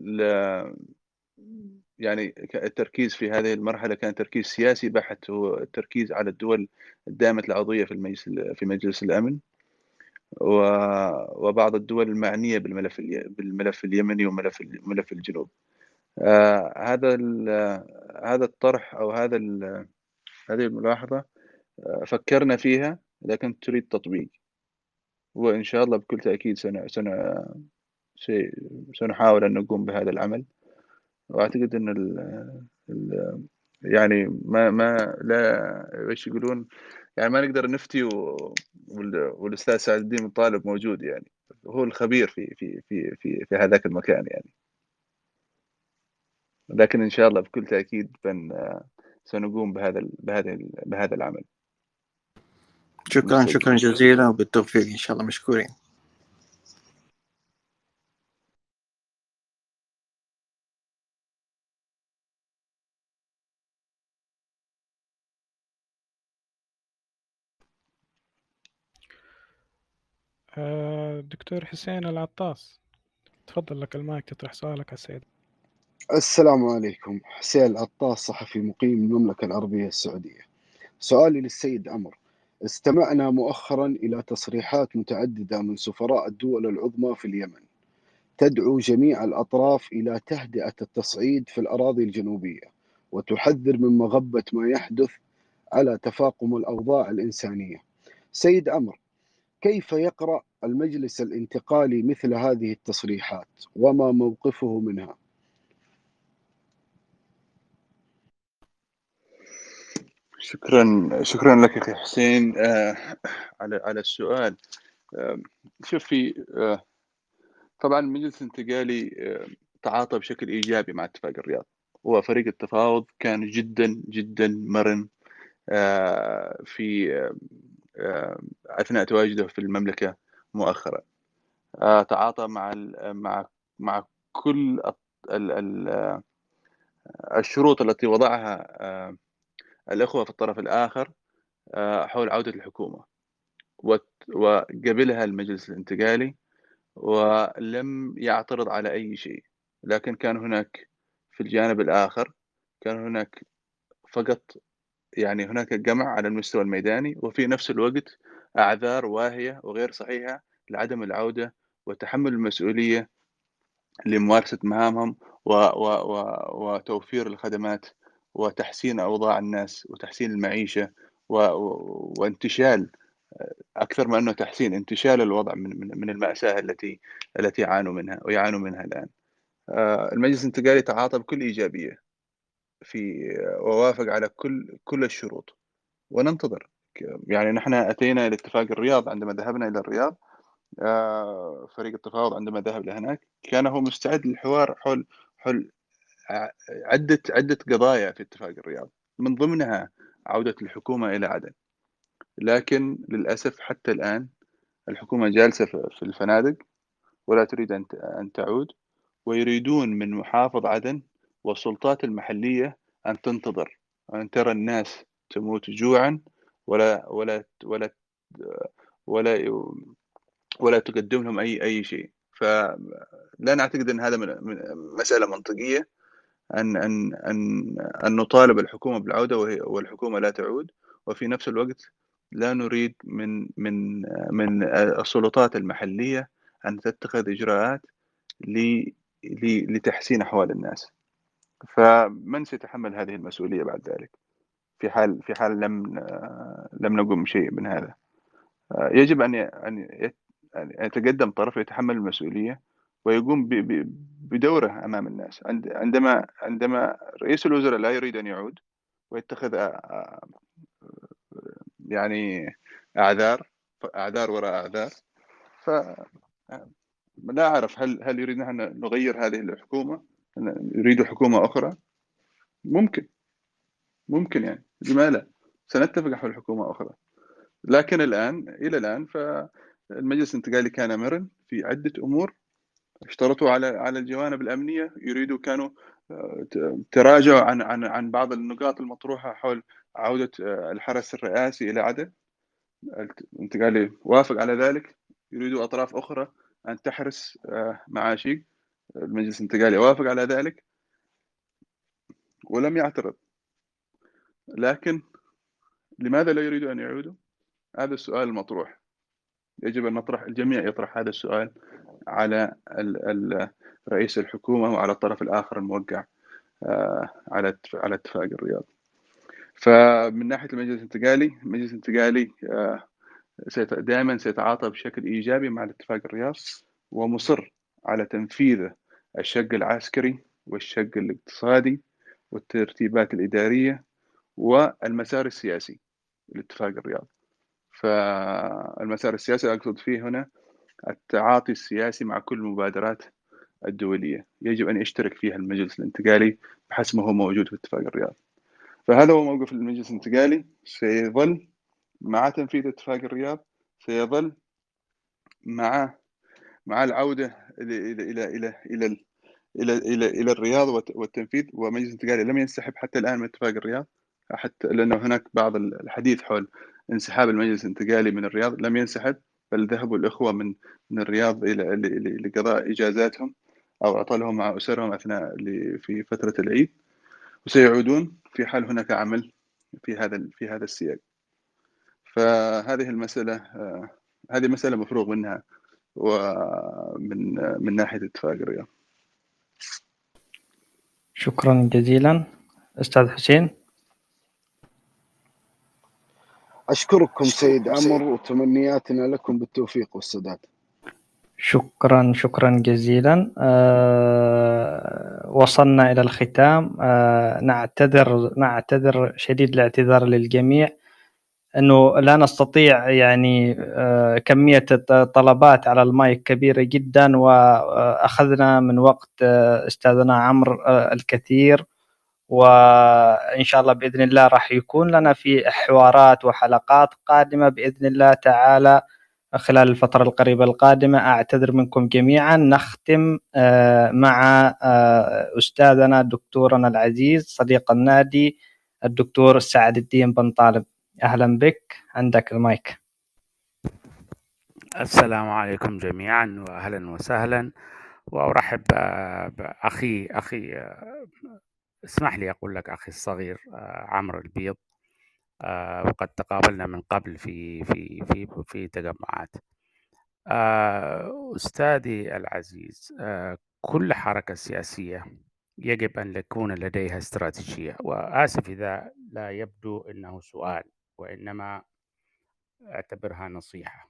يعني التركيز في هذه المرحلة كان تركيز سياسي بحت هو التركيز على الدول الدائمه العضوية في المجلس في مجلس الأمن. وبعض الدول المعنية بالملف بالملف اليمني وملف ملف الجنوب. آه، هذا هذا الطرح أو هذا هذه الملاحظة آه، فكرنا فيها لكن تريد تطبيق. وإن شاء الله بكل تأكيد سن سن سنحاول أن نقوم بهذا العمل. وأعتقد أن ال ال يعني ما ما لا إيش يقولون؟ يعني ما نقدر نفتي والأستاذ سعد الدين الطالب موجود يعني. هو الخبير في في في في في هذاك المكان يعني. لكن إن شاء الله بكل تأكيد سنقوم بهذا بهذا بهذا العمل. شكرا شكرا جزيلا وبالتوفيق إن شاء الله مشكورين. دكتور حسين العطاس. تفضل لك المايك تطرح سؤالك يا سيد. السلام عليكم. حسين العطاس صحفي مقيم المملكة العربية السعودية. سؤالي للسيد أمر. استمعنا مؤخرا إلى تصريحات متعددة من سفراء الدول العظمى في اليمن. تدعو جميع الأطراف إلى تهدئة التصعيد في الأراضي الجنوبية وتحذر من مغبة ما يحدث على تفاقم الأوضاع الإنسانية. سيد أمر كيف يقرأ المجلس الانتقالي مثل هذه التصريحات؟ وما موقفه منها؟ شكرا شكرا لك أخي حسين. آه على على السؤال. آه شوف في آه طبعا المجلس الانتقالي تعاطى بشكل إيجابي مع اتفاق الرياض. وفريق التفاوض كان جدا جدا مرن آه في أثناء تواجده في المملكة مؤخرا. آه تعاطى مع مع مع كل الشروط التي وضعها آه الإخوة في الطرف الآخر آه، حول عودة الحكومة. وقبلها المجلس الانتقالي ولم يعترض على أي شيء. لكن كان هناك في الجانب الآخر كان هناك فقط يعني هناك جمع على المستوى الميداني وفي نفس الوقت أعذار واهية وغير صحيحة لعدم العودة وتحمل المسؤولية لممارسة مهامهم و و و وتوفير الخدمات وتحسين أوضاع الناس وتحسين المعيشة و... وانتشال أكثر من أنه تحسين انتشال الوضع من من, من المأساة التي التي يعانوا منها ويعانوا منها الآن. آه، المجلس الانتقالي تعاطى بكل إيجابية في ووافق على كل كل الشروط. وننتظر. يعني نحن أتينا إلى اتفاق الرياض عندما ذهبنا إلى الرياض. آه، فريق التفاوض عندما ذهب لهناك كان هو مستعد للحوار حول حول عدة عدة قضايا في اتفاق الرياض. من ضمنها عودة الحكومة إلى عدن. لكن للأسف حتى الآن الحكومة جالسة في الفنادق ولا تريد أن تعود ويريدون من محافظ عدن والسلطات المحلية أن تنتظر أن ترى الناس تموت جوعا ولا ولا ولا ولا ولا تقدم لهم أي أي شيء. فلا نعتقد أن هذا من مسألة منطقية أن أن أن أن نطالب الحكومة بالعودة والحكومة لا تعود. وفي نفس الوقت لا نريد من من من السلطات المحلية أن تتخذ إجراءات لتحسين أحوال الناس. فمن سيتحمل هذه المسؤولية بعد ذلك؟ في حال في حال لم لم نقم شيء من هذا. يجب أن أن يتقدم طرف يتحمل المسؤولية ويقوم بدوره أمام الناس. عندما عندما رئيس الوزراء لا يريد أن يعود ويتخذ يعني أعذار أعذار وراء أعذار ف لا أعرف هل هل يريد أن نغير هذه الحكومة؟ يريد حكومة أخرى؟ ممكن. ممكن يعني. لما لا سنتفق حول حكومة أخرى. لكن الآن إلى الآن فالمجلس الانتقالي كان مرن في عدة أمور. اشترطوا على على الجوانب الأمنية. يريدوا كانوا آه، تراجعوا عن عن عن بعض النقاط المطروحة حول عودة آه، الحرس الرئاسي إلى عدن الانتقالي وافق على ذلك. يريدوا أطراف أخرى أن تحرس آه، معاشيق المجلس الانتقالي وافق على ذلك ولم يعترض لكن لماذا لا يريدوا أن يعودوا؟ هذا السؤال المطروح يجب أن نطرح الجميع يطرح هذا السؤال على رئيس الحكومة وعلى الطرف الآخر الموقع آه، على على اتفاق الرياض. فمن ناحية المجلس الانتقالي، المجلس الانتقالي آه، دائما سيتعاطى بشكل إيجابي مع الاتفاق الرياض ومصر على تنفيذ الشق العسكري والشق الاقتصادي والترتيبات الإدارية والمسار السياسي لاتفاق الرياض. فالمسار السياسي أقصد فيه هنا التعاطي السياسي مع كل المبادرات الدولية. يجب أن يشترك فيها المجلس الانتقالي بحسب ما هو موجود في اتفاق الرياض. فهذا هو موقف المجلس الانتقالي. سيظل مع تنفيذ اتفاق الرياض سيظل مع مع العودة إلى إلى إلى إلى إلى إلى إلى, إلى الرياض والتنفيذ ومجلس الانتقالي لم ينسحب حتى الآن من اتفاق الرياض حتى لأنه هناك بعض الحديث حول انسحاب المجلس الانتقالي من الرياض لم ينسحب بل ذهبوا الإخوة من من الرياض إلى لقضاء إجازاتهم أو عطلهم مع أسرهم أثناء في فترة العيد. وسيعودون في حال هناك عمل في هذا في هذا السياق. فهذه المسألة هذه مسألة مفروغ منها. ومن من ناحية اتفاق الرياض شكرا جزيلا. أستاذ حسين. أشكركم سيد عمر وتمنياتنا لكم بالتوفيق والسداد. شكرا شكرا جزيلا. أه وصلنا إلى الختام. أه نعتذر نعتذر شديد الاعتذار للجميع. إنه لا نستطيع يعني أه كمية الطلبات على المايك كبيرة جدا وأخذنا من وقت آه، أستاذنا عمرو آه، الكثير. وإن شاء الله بإذن الله راح يكون لنا في حوارات وحلقات قادمة بإذن الله تعالى. خلال الفترة القريبة القادمة أعتذر منكم جميعا. نختم آه، مع آه، أستاذنا دكتورنا العزيز صديق النادي الدكتور سعد الدين بن طالب. أهلا بك. عندك المايك. السلام عليكم جميعا وأهلا وسهلا. وأرحب بأخي أخي اسمح لي أقول لك أخي الصغير آه، عمرو البيض. آه، وقد تقابلنا من قبل في في في في تجمعات. آه، أستاذي العزيز كل حركة سياسية يجب أن يكون لديها استراتيجية. وآسف إذا لا يبدو أنه سؤال. وإنما أعتبرها نصيحة.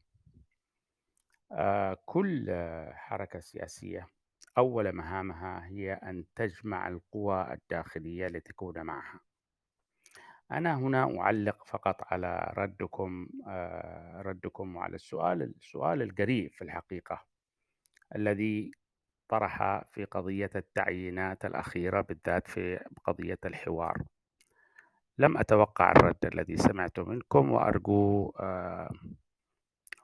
كل حركة سياسية أول مهامها هي أن تجمع القوى الداخلية لتكون معها. أنا هنا أعلق فقط على ردكم ردكم على السؤال السؤال القريب في الحقيقة الذي طرح في قضية التعيينات الأخيرة بالذات في قضية الحوار. لم أتوقع الرد الذي سمعته منكم وأرجو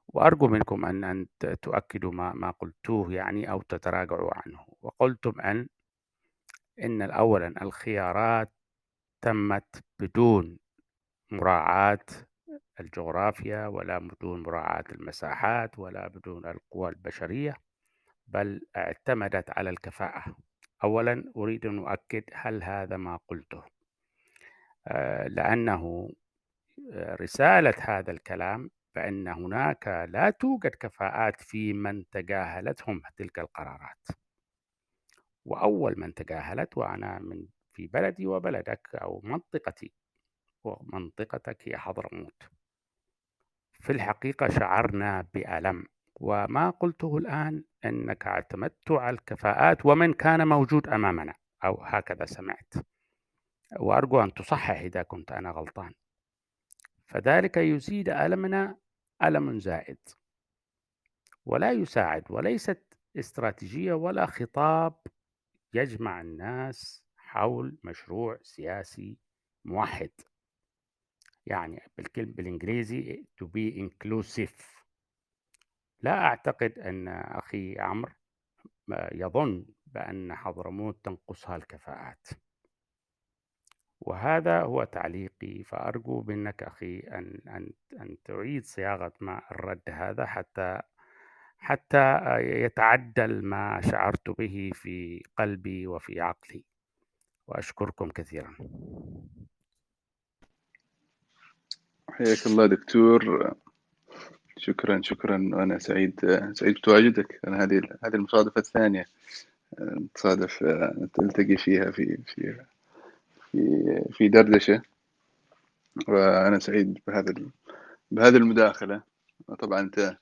وأرجو منكم أن أن تؤكدوا ما ما قلتوه يعني أو تتراجعوا عنه. وقلتم أن إن أولا الخيارات تمت بدون مراعاة الجغرافيا ولا بدون مراعاة المساحات ولا بدون القوى البشرية بل اعتمدت على الكفاءة. أولا أريد أن أؤكد هل هذا ما قلته. آه، لأنه آه، رسالة هذا الكلام بأن هناك لا توجد كفاءات في من تجاهلتهم تلك القرارات. وأول من تجاهلت وأنا من في بلدي وبلدك أو منطقتي ومنطقتك هي حضرموت. في الحقيقة شعرنا بألم وما قلته الآن أنك أعتمدت على الكفاءات ومن كان موجود أمامنا أو هكذا سمعت. وأرجو أن تصحح إذا كنت أنا غلطان. فذلك يزيد ألمنا ألم زائد. ولا يساعد وليست استراتيجية ولا خطاب يجمع الناس حول مشروع سياسي موحد. يعني بالكلمة بالإنجليزي to be inclusive. لا أعتقد أن أخي عمرو يظن بأن حضرموت تنقصها الكفاءات. وهذا هو تعليقي فأرجو منك أخي أن أن أن تعيد صياغة ما الرد هذا حتى حتى يتعدل ما شعرت به في قلبي وفي عقلي. وأشكركم كثيرا. حياك الله دكتور. شكرا شكرا. وأنا سعيد سعيد بتواجدك. هذه هذه المصادفة الثانية. تصادف نلتقي فيها في في في في دردشة. وأنا سعيد بهذا بهذه المداخلة. طبعا أنت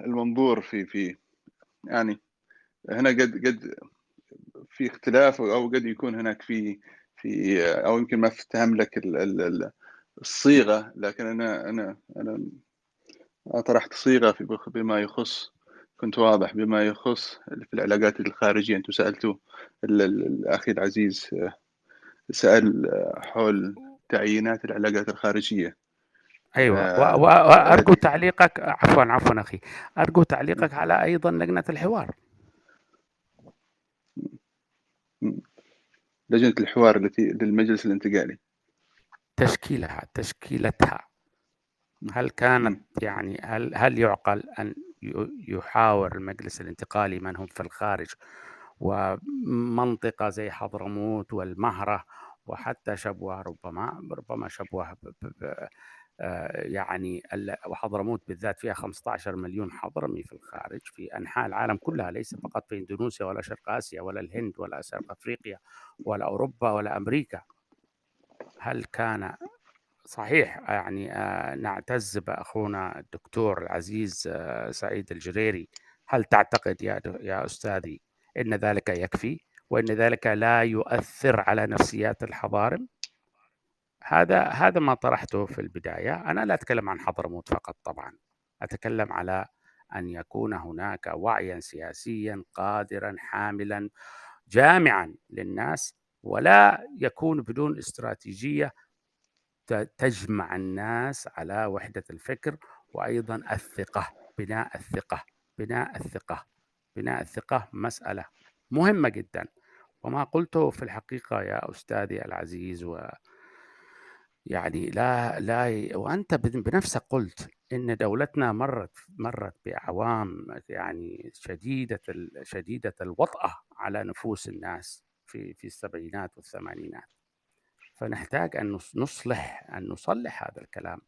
المنظور في في يعني هنا قد قد في اختلاف أو قد يكون هناك في في أو يمكن ما افتهم لك الصيغة. لكن أنا أنا أنا طرحت صيغة في بما يخص كنت واضح بما يخص في العلاقات الخارجية. أنتم سألتوا الأخي العزيز سأل حول تعيينات العلاقات الخارجية. أيوه. آه وارجو تعليقك عفوا عفوا أخي. أرجو تعليقك على أيضا لجنة الحوار. لجنة الحوار التي للمجلس الانتقالي. تشكيلها تشكيلتها. هل كانت يعني هل هل يعقل أن يحاور المجلس الانتقالي من هم في الخارج ومنطقة زي حضرموت والمهرة وحتى شبوة ربما ربما شبوة آه، يعني وحضرموت بالذات فيها 15 مليون حضرمي في الخارج في أنحاء العالم كلها ليس فقط في إندونيسيا ولا شرق آسيا ولا الهند ولا شرق أفريقيا ولا أوروبا ولا أمريكا. هل كان صحيح يعني آه، نعتز بأخونا الدكتور العزيز آه، سعيد الجريري. هل تعتقد يا يا أستاذي إن ذلك يكفي وإن ذلك لا يؤثر على نفسيات الحضارم؟ هذا هذا ما طرحته في البداية. أنا لا أتكلم عن حضرموت فقط طبعا. أتكلم على أن يكون هناك وعيا سياسيا قادرا حاملا جامعا للناس ولا يكون بدون استراتيجية تجمع الناس على وحدة الفكر وأيضا الثقة بناء الثقة بناء الثقة بناء الثقة مسألة مهمة جدا. وما قلته في الحقيقة يا أستاذي العزيز و يعني لا لا وأنت بنفسك قلت إن دولتنا مرت مرت بأعوام يعني شديدة شديدة الوطأة على نفوس الناس في في السبعينات والثمانينات. فنحتاج أن نصلح أن نصلح هذا الكلام.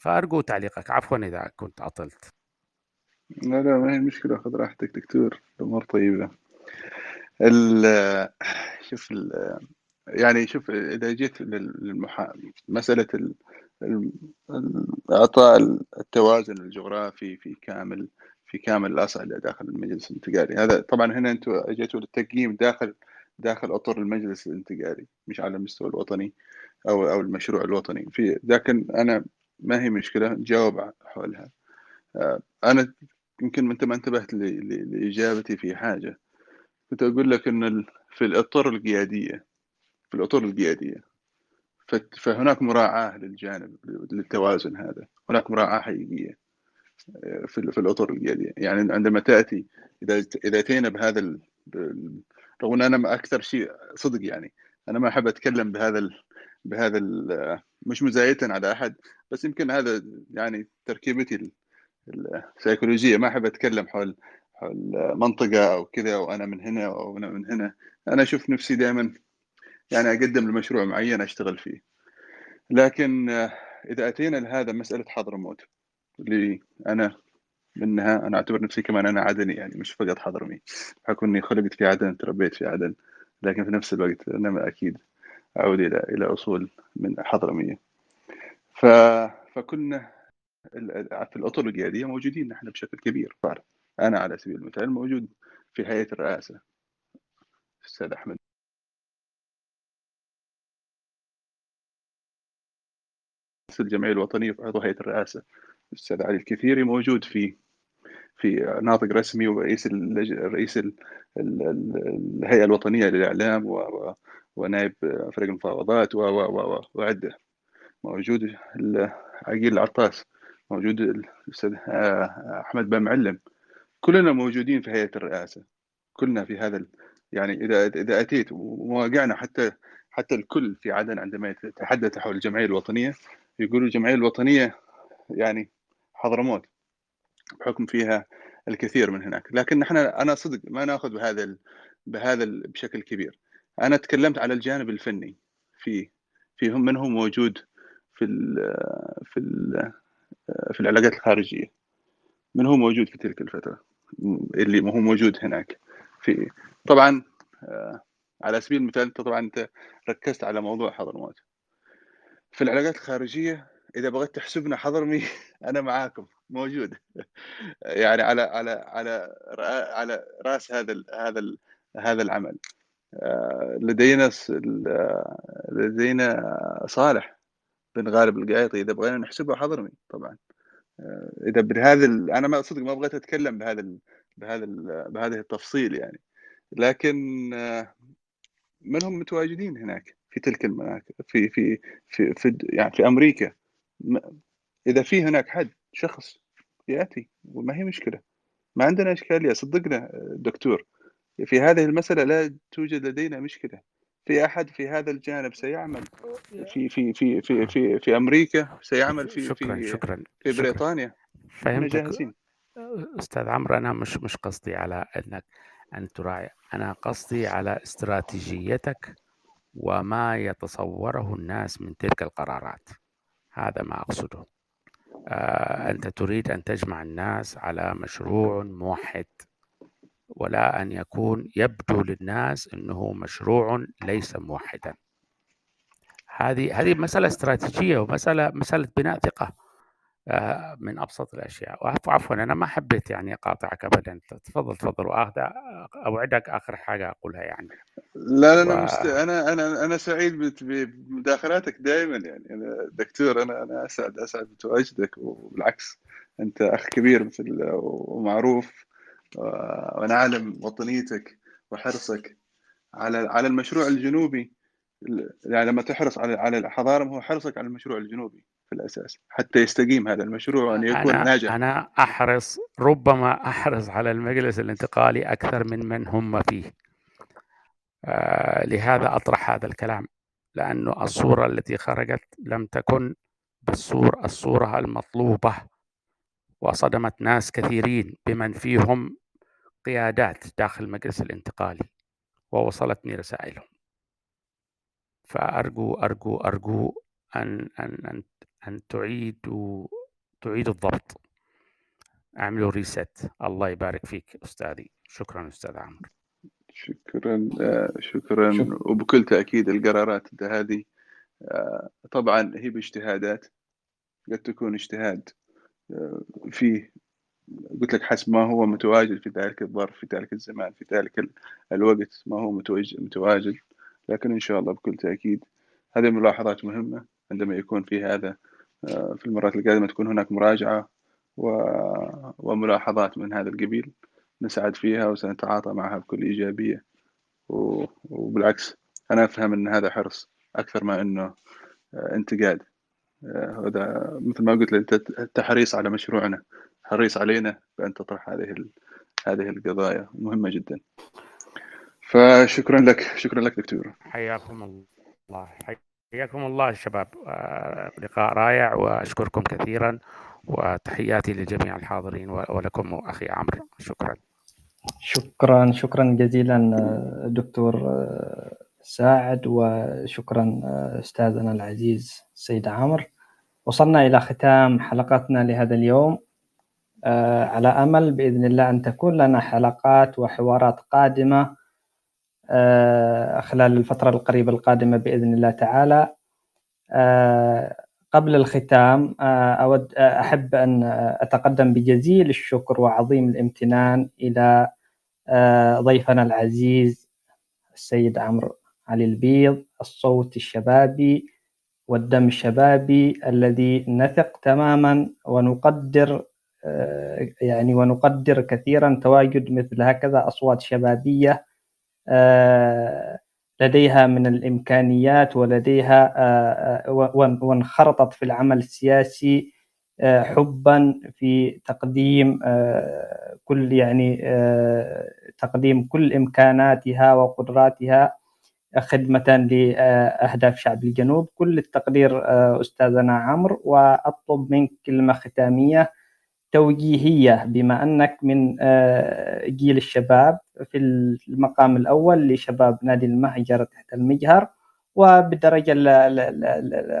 فأرجو تعليقك. عفوا إذا كنت اطلت لا لا ما هي مشكلة. خذ راحتك دكتور. الأمور طيبة. شوف يعني شوف إذا جيت ال... اعطاء التوازن الجغرافي في كامل في كامل الاصعده داخل المجلس الانتقالي. هذا طبعا هنا أنتم أجيتوا للتقييم داخل داخل أطر المجلس الانتقالي مش على المستوى الوطني أو أو المشروع الوطني. في لكن أنا ما هي مشكلة؟ نجاوب حولها. آه، أنا يمكن أنت ما انتبهت لإجابتي في حاجة. كنت أقول لك إن في الأطر القيادية في الأطر القيادية فهناك مراعاة للجانب للتوازن هذا. هناك مراعاة حقيقية آه، في الأطر القيادية. يعني عندما تأتي إذا إذا أتينا بهذا رغم إن أنا أكثر شيء صدق يعني. أنا ما أحب أتكلم بهذا ال بهذا ال مش مزايده على أحد بس يمكن هذا يعني تركيبتي السيكولوجية. ما أحب أتكلم حول حول منطقة أو كذا وأنا من هنا أو أنا من هنا. أنا أشوف نفسي دائما يعني أقدم لمشروع معين أشتغل فيه. لكن إذا أتينا لهذا مسألة حضرموت اللي أنا منها. أنا أعتبر نفسي كمان أنا عدني يعني مش فقط حضرمي بحكم إني خلقت في عدن تربيت في عدن لكن في نفس الوقت أنا أكيد اعود إلى إلى أصول من حضرميه ف... فكنا في الأطر القيادية موجودين نحن بشكل كبير أنا على سبيل المثال موجود في هيئة الرئاسة. الاستاذ أحمد. الجمعية الوطنية في عضو هيئة الرئاسة. الاستاذ علي الكثيري موجود في في ناطق رسمي ورئيس. رئيس ال... الهيئة الوطنية للإعلام. ونائب فريق المفاوضات و... و... و... وعده موجود عقيل العطاس موجود الأستاذ آه، أحمد بن معلم كلنا موجودين في هيئة الرئاسة كلنا في هذا. يعني إذا إذا أتيت ومواقعنا حتى حتى الكل في عدن عندما يتحدث حول الجمعية الوطنية يقولوا الجمعية الوطنية يعني حضرموت بحكم فيها الكثير من هناك. لكن نحن أنا صدق ما نأخذ بهذا ال... بهذا ال... بشكل كبير. أنا تكلمت على الجانب الفني. في فيهم من هو موجود في ال... في ال... في العلاقات الخارجية؟ من هو موجود في تلك الفترة؟ اللي ما هو موجود هناك. في طبعا آه، على سبيل المثال أنت طبعا أنت ركزت على موضوع حضرموت. في العلاقات الخارجية إذا بغيت تحسبنا حضرمي أنا معاكم. موجود. يعني على على على على رأس هذا ال هذا ال هذا العمل. آه، لدينا لدينا صالح بن غالب القايطي. إذا بغينا نحسبه حضرمي طبعا. آه، إذا بهذا أنا ما صدق ما بغيت أتكلم بهذا ال بهذا ال بهذه التفصيل يعني. لكن آه، من هم متواجدين هناك في تلك المناطق في في في في يعني في أمريكا؟ إذا في هناك حد شخص يأتي وما هي مشكلة. ما عندنا اشكاليه صدقنا دكتور. في هذه المسألة لا توجد لدينا مشكلة. في أحد في هذا الجانب سيعمل. في في في في في, في أمريكا سيعمل في شكرا في شكرا. في بريطانيا. فهمتك. جاهزين. أستاذ عمرو أنا مش مش قصدي على أنك أن تراعي. أنا قصدي على استراتيجيتك وما يتصوره الناس من تلك القرارات. هذا ما أقصده. آه، أنت تريد أن تجمع الناس على مشروع موحد ولا أن يكون يبدو للناس إنه مشروع ليس موحدا. هذه هذه مسألة استراتيجية ومسألة مسألة بناء آه، من أبسط الأشياء. وعفوا عفوا أنا ما حبيت يعني اقاطعك ابدا. تفضل تفضل. وأخذ أوعدك آخر حاجة أقولها يعني. لا لا أنا و... مست... أنا أنا أنا سعيد بمداخلاتك دائما يعني. أنا دكتور أنا أنا أسعد أسعد بتواجدك. وبالعكس أنت أخ كبير مثل ومعروف ونعلم وطنيتك وحرصك على على المشروع الجنوبي. يعني لما تحرص على على الحضارة هو حرصك على المشروع الجنوبي. في الأساس حتى يستقيم هذا المشروع وان يكون أنا ناجح. أنا أحرص ربما أحرص على المجلس الانتقالي أكثر من من هم فيه. آه لهذا أطرح هذا الكلام لأنه الصورة التي خرجت لم تكن بالصورة الصورة المطلوبة وصدمت ناس كثيرين بمن فيهم قيادات داخل المجلس الانتقالي ووصلتني رسائلهم. فأرجو أرجو أرجو أن أن أن أن تعيدوا تعيدوا الضبط. اعملوا ريست الله يبارك فيك أستاذي. شكرا أستاذ عمرو. شكرا آه، شكرا. شكرا وبكل تأكيد القرارات هذه آه، طبعا هي باجتهادات. قد تكون اجتهاد آه، فيه. قلت لك حسب ما هو متواجد في ذلك الظرف في ذلك الزمان في ذلك الوقت ما هو متواجد. لكن إن شاء الله بكل تأكيد هذه ملاحظات مهمة عندما يكون في هذا في المرات القادمة تكون هناك مراجعة وملاحظات من هذا القبيل نسعد فيها وسنتعاطى معها بكل إيجابية. وبالعكس أنا أفهم أن هذا حرص أكثر ما أنه آه، انتقاد. آه، هذا مثل ما قلت أنت تحريص على مشروعنا حريص علينا بأن تطرح هذه هذه القضايا. مهمة جدا. فشكرا لك شكرا لك دكتور حياكم الله. حياكم الله شباب. آه، لقاء رائع وأشكركم كثيرا وتحياتي لجميع الحاضرين ولكم أخي عمرو. شكرا. شكرا شكرا جزيلا آه، دكتور آه، ساعد وشكرا أستاذنا العزيز السيد عمرو. وصلنا إلى ختام حلقتنا لهذا اليوم. على أمل بإذن الله أن تكون لنا حلقات وحوارات قادمة خلال الفترة القريبة القادمة بإذن الله تعالى. آه، قبل الختام آه، أود أحب أن أتقدم بجزيل الشكر وعظيم الامتنان إلى ضيفنا العزيز السيد عمرو علي البيض الصوت الشبابي والدم الشبابي الذي نثق تماما ونقدر يعني ونقدر كثيرا تواجد مثل هكذا أصوات شبابية آه، لديها من الإمكانيات ولديها آه، آه، وانخرطت في العمل السياسي حبا في تقديم كل يعني تقديم كل إمكاناتها وقدراتها خدمة لأهداف شعب الجنوب. كل التقدير أستاذنا عمرو وأطلب منك كلمة ختامية. توجيهية بما أنك من آه، جيل الشباب في المقام الأول لشباب نادي المهجر تحت المجهر وبالدرجة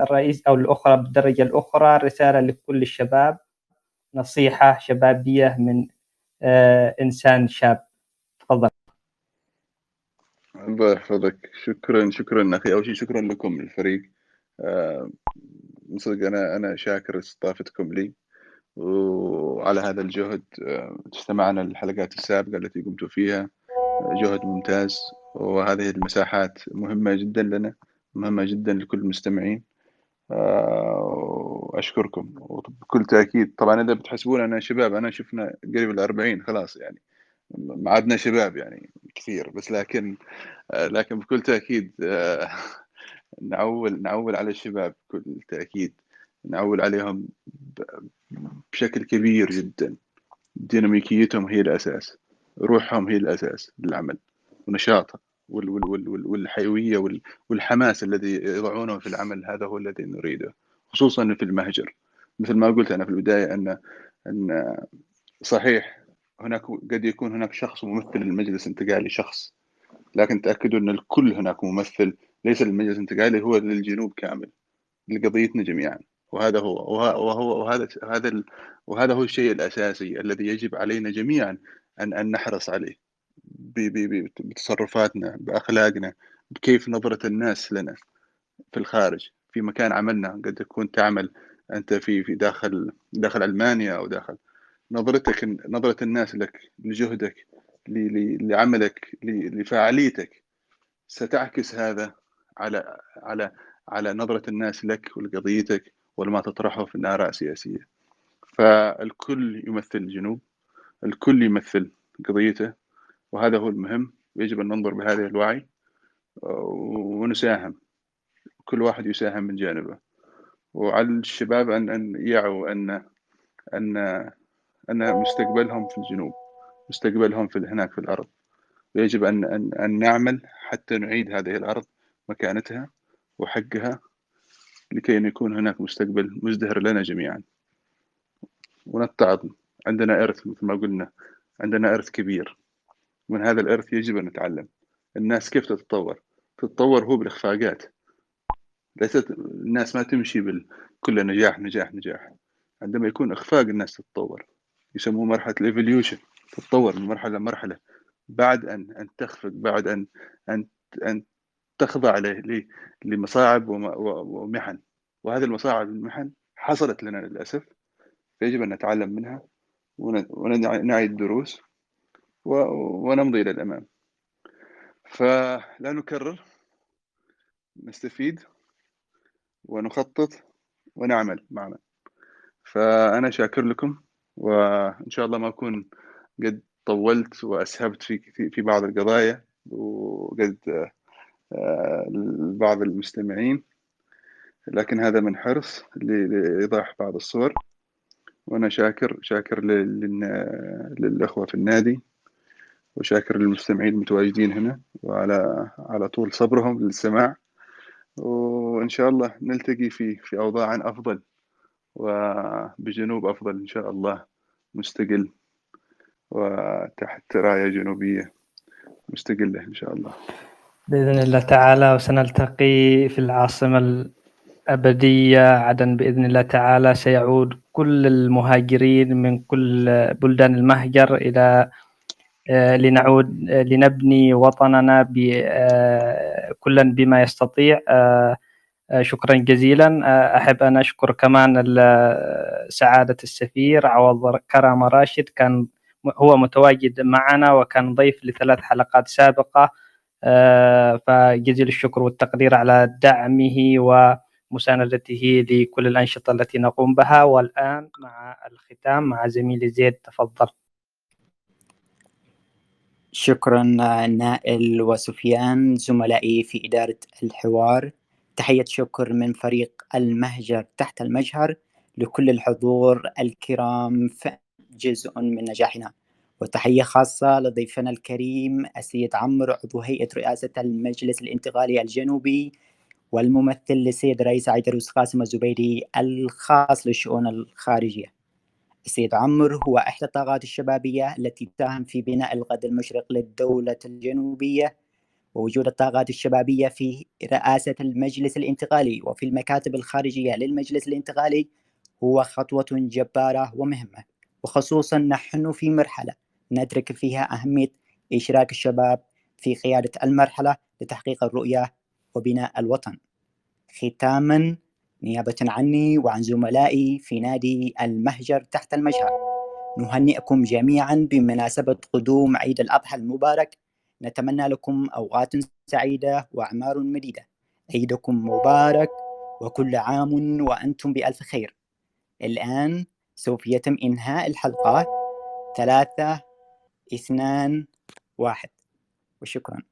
الرئيس أو الأخرى بالدرجة الأخرى رسالة لكل الشباب نصيحة شبابية من آه، إنسان شاب. تفضل. الله يحفظك. شكرا شكرا أخي. أول شيء شكرا لكم الفريق. أه صدق أنا أنا شاكر استضافتكم لي. وعلى هذا الجهد آه، استمعنا للحلقات السابقة التي قمت فيها. جهد ممتاز وهذه المساحات مهمة جدا لنا مهمة جدا لكل المستمعين. آه، أشكركم وبكل تأكيد طبعا إذا بتحسبون أنا شباب أنا شفنا قريب الأربعين خلاص يعني ما عدنا شباب يعني كثير بس لكن آه، لكن بكل تأكيد نعول نعول على الشباب بكل تأكيد نعول عليهم بشكل كبير جدا. ديناميكيتهم هي الأساس. روحهم هي الأساس للعمل. ونشاطها والحيوية والحماس الذي يضعونه في العمل هذا هو الذي نريده. خصوصا في المهجر. مثل ما قلت أنا في البداية أن أن صحيح هناك قد يكون هناك شخص ممثل للمجلس الانتقالي شخص. لكن تأكدوا أن الكل هناك ممثل. ليس للمجلس الانتقالي هو للجنوب كامل. لقضيتنا جميعا. وهذا هو. وهو وهذا هذا وهذا هو الشيء الأساسي الذي يجب علينا جميعا ان أن نحرص عليه بتصرفاتنا بأخلاقنا بكيف نظرة الناس لنا في الخارج في مكان عملنا. قد تكون تعمل أنت في في داخل داخل ألمانيا أو داخل نظرتك نظرة الناس لك لجهدك لعملك لفعاليتك. ستعكس هذا على على على نظرة الناس لك ولقضيتك. ولما تطرحه في الآراء السياسية فالكل يمثل الجنوب الكل يمثل قضيته وهذا هو المهم. يجب أن ننظر بهذا الوعي ونساهم. كل واحد يساهم من جانبه. وعلى الشباب أن أن يعوا أن أن أن مستقبلهم في الجنوب مستقبلهم في هناك في الأرض. ويجب أن أن أن نعمل حتى نعيد هذه الأرض مكانتها وحقها لكي يكون هناك مستقبل مزدهر لنا جميعا. ونتعظ عندنا إرث مثل ما قلنا عندنا إرث كبير. من هذا الإرث يجب أن نتعلم. الناس كيف تتطور؟ تتطور هو بالإخفاقات. ليست الناس ما تمشي بكل نجاح نجاح نجاح. عندما يكون إخفاق الناس تتطور. يسموه مرحلة الإيفوليوشن. تتطور من مرحلة لمرحلة. بعد أن أن تخفق بعد أن أن أن تخضع لمصاعب ومحن. وهذه المصاعب والمحن حصلت لنا للأسف فيجب أن نتعلم منها ونعي الدروس ونمضي إلى الأمام. فلا نكرر نستفيد ونخطط ونعمل معنا فأنا شاكر لكم وإن شاء الله ما أكون قد طولت وأسهبت في في بعض القضايا وقد آه، بعض المستمعين. لكن هذا من حرص لإيضاح بعض الصور. وأنا شاكر شاكر للأخوة في النادي. وشاكر للمستمعين المتواجدين هنا. وعلى على طول صبرهم للسماع. وإن شاء الله نلتقي في في أوضاع أفضل. وبجنوب أفضل إن شاء الله مستقل. وتحت راية جنوبية مستقلة إن شاء الله. بإذن الله تعالى وسنلتقي في العاصمة الأبدية. عدن بإذن الله تعالى. سيعود كل المهاجرين من كل بلدان المهجر إلى آه، لنعود آه، لنبني وطننا آه، كلا بما يستطيع. شكرا جزيلا. أحب أن أشكر كمان سعادة السفير عوض كرم راشد. كان هو متواجد معنا وكان ضيف لثلاث حلقات سابقة. فجزيل الشكر والتقدير على دعمه ومساندته لكل الأنشطة التي نقوم بها. والآن مع الختام مع زميلي زيد تفضل. شكرا نائل وسفيان زملائي في إدارة الحوار. تحية شكر من فريق المهجر تحت المجهر لكل الحضور الكرام جزء من نجاحنا. وتحية خاصة لضيفنا الكريم السيد عمرو عضو هيئة رئاسة المجلس الانتقالي الجنوبي والممثل للسيد رئيس عيدروس قاسم الزبيدي الخاص للشؤون الخارجية. السيد عمرو هو إحدى الطاقات الشبابية التي تساهم في بناء الغد المشرق للدولة الجنوبية ووجود الطاقات الشبابية في رئاسة المجلس الانتقالي. وفي المكاتب الخارجية للمجلس الانتقالي هو خطوة جبارة ومهمة وخصوصا نحن في مرحلة ندرك فيها أهمية إشراك الشباب في قيادة المرحلة لتحقيق الرؤية وبناء الوطن. ختاما نيابة عني وعن زملائي في نادي المهجر تحت المجهر. نهنئكم جميعا بمناسبة قدوم عيد الأضحى المبارك. نتمنى لكم أوقات سعيدة وأعمار مديدة. عيدكم مبارك وكل عام وأنتم بألف خير. الآن سوف يتم إنهاء الحلقة. ثلاثة اثنان واحد. وشكرا.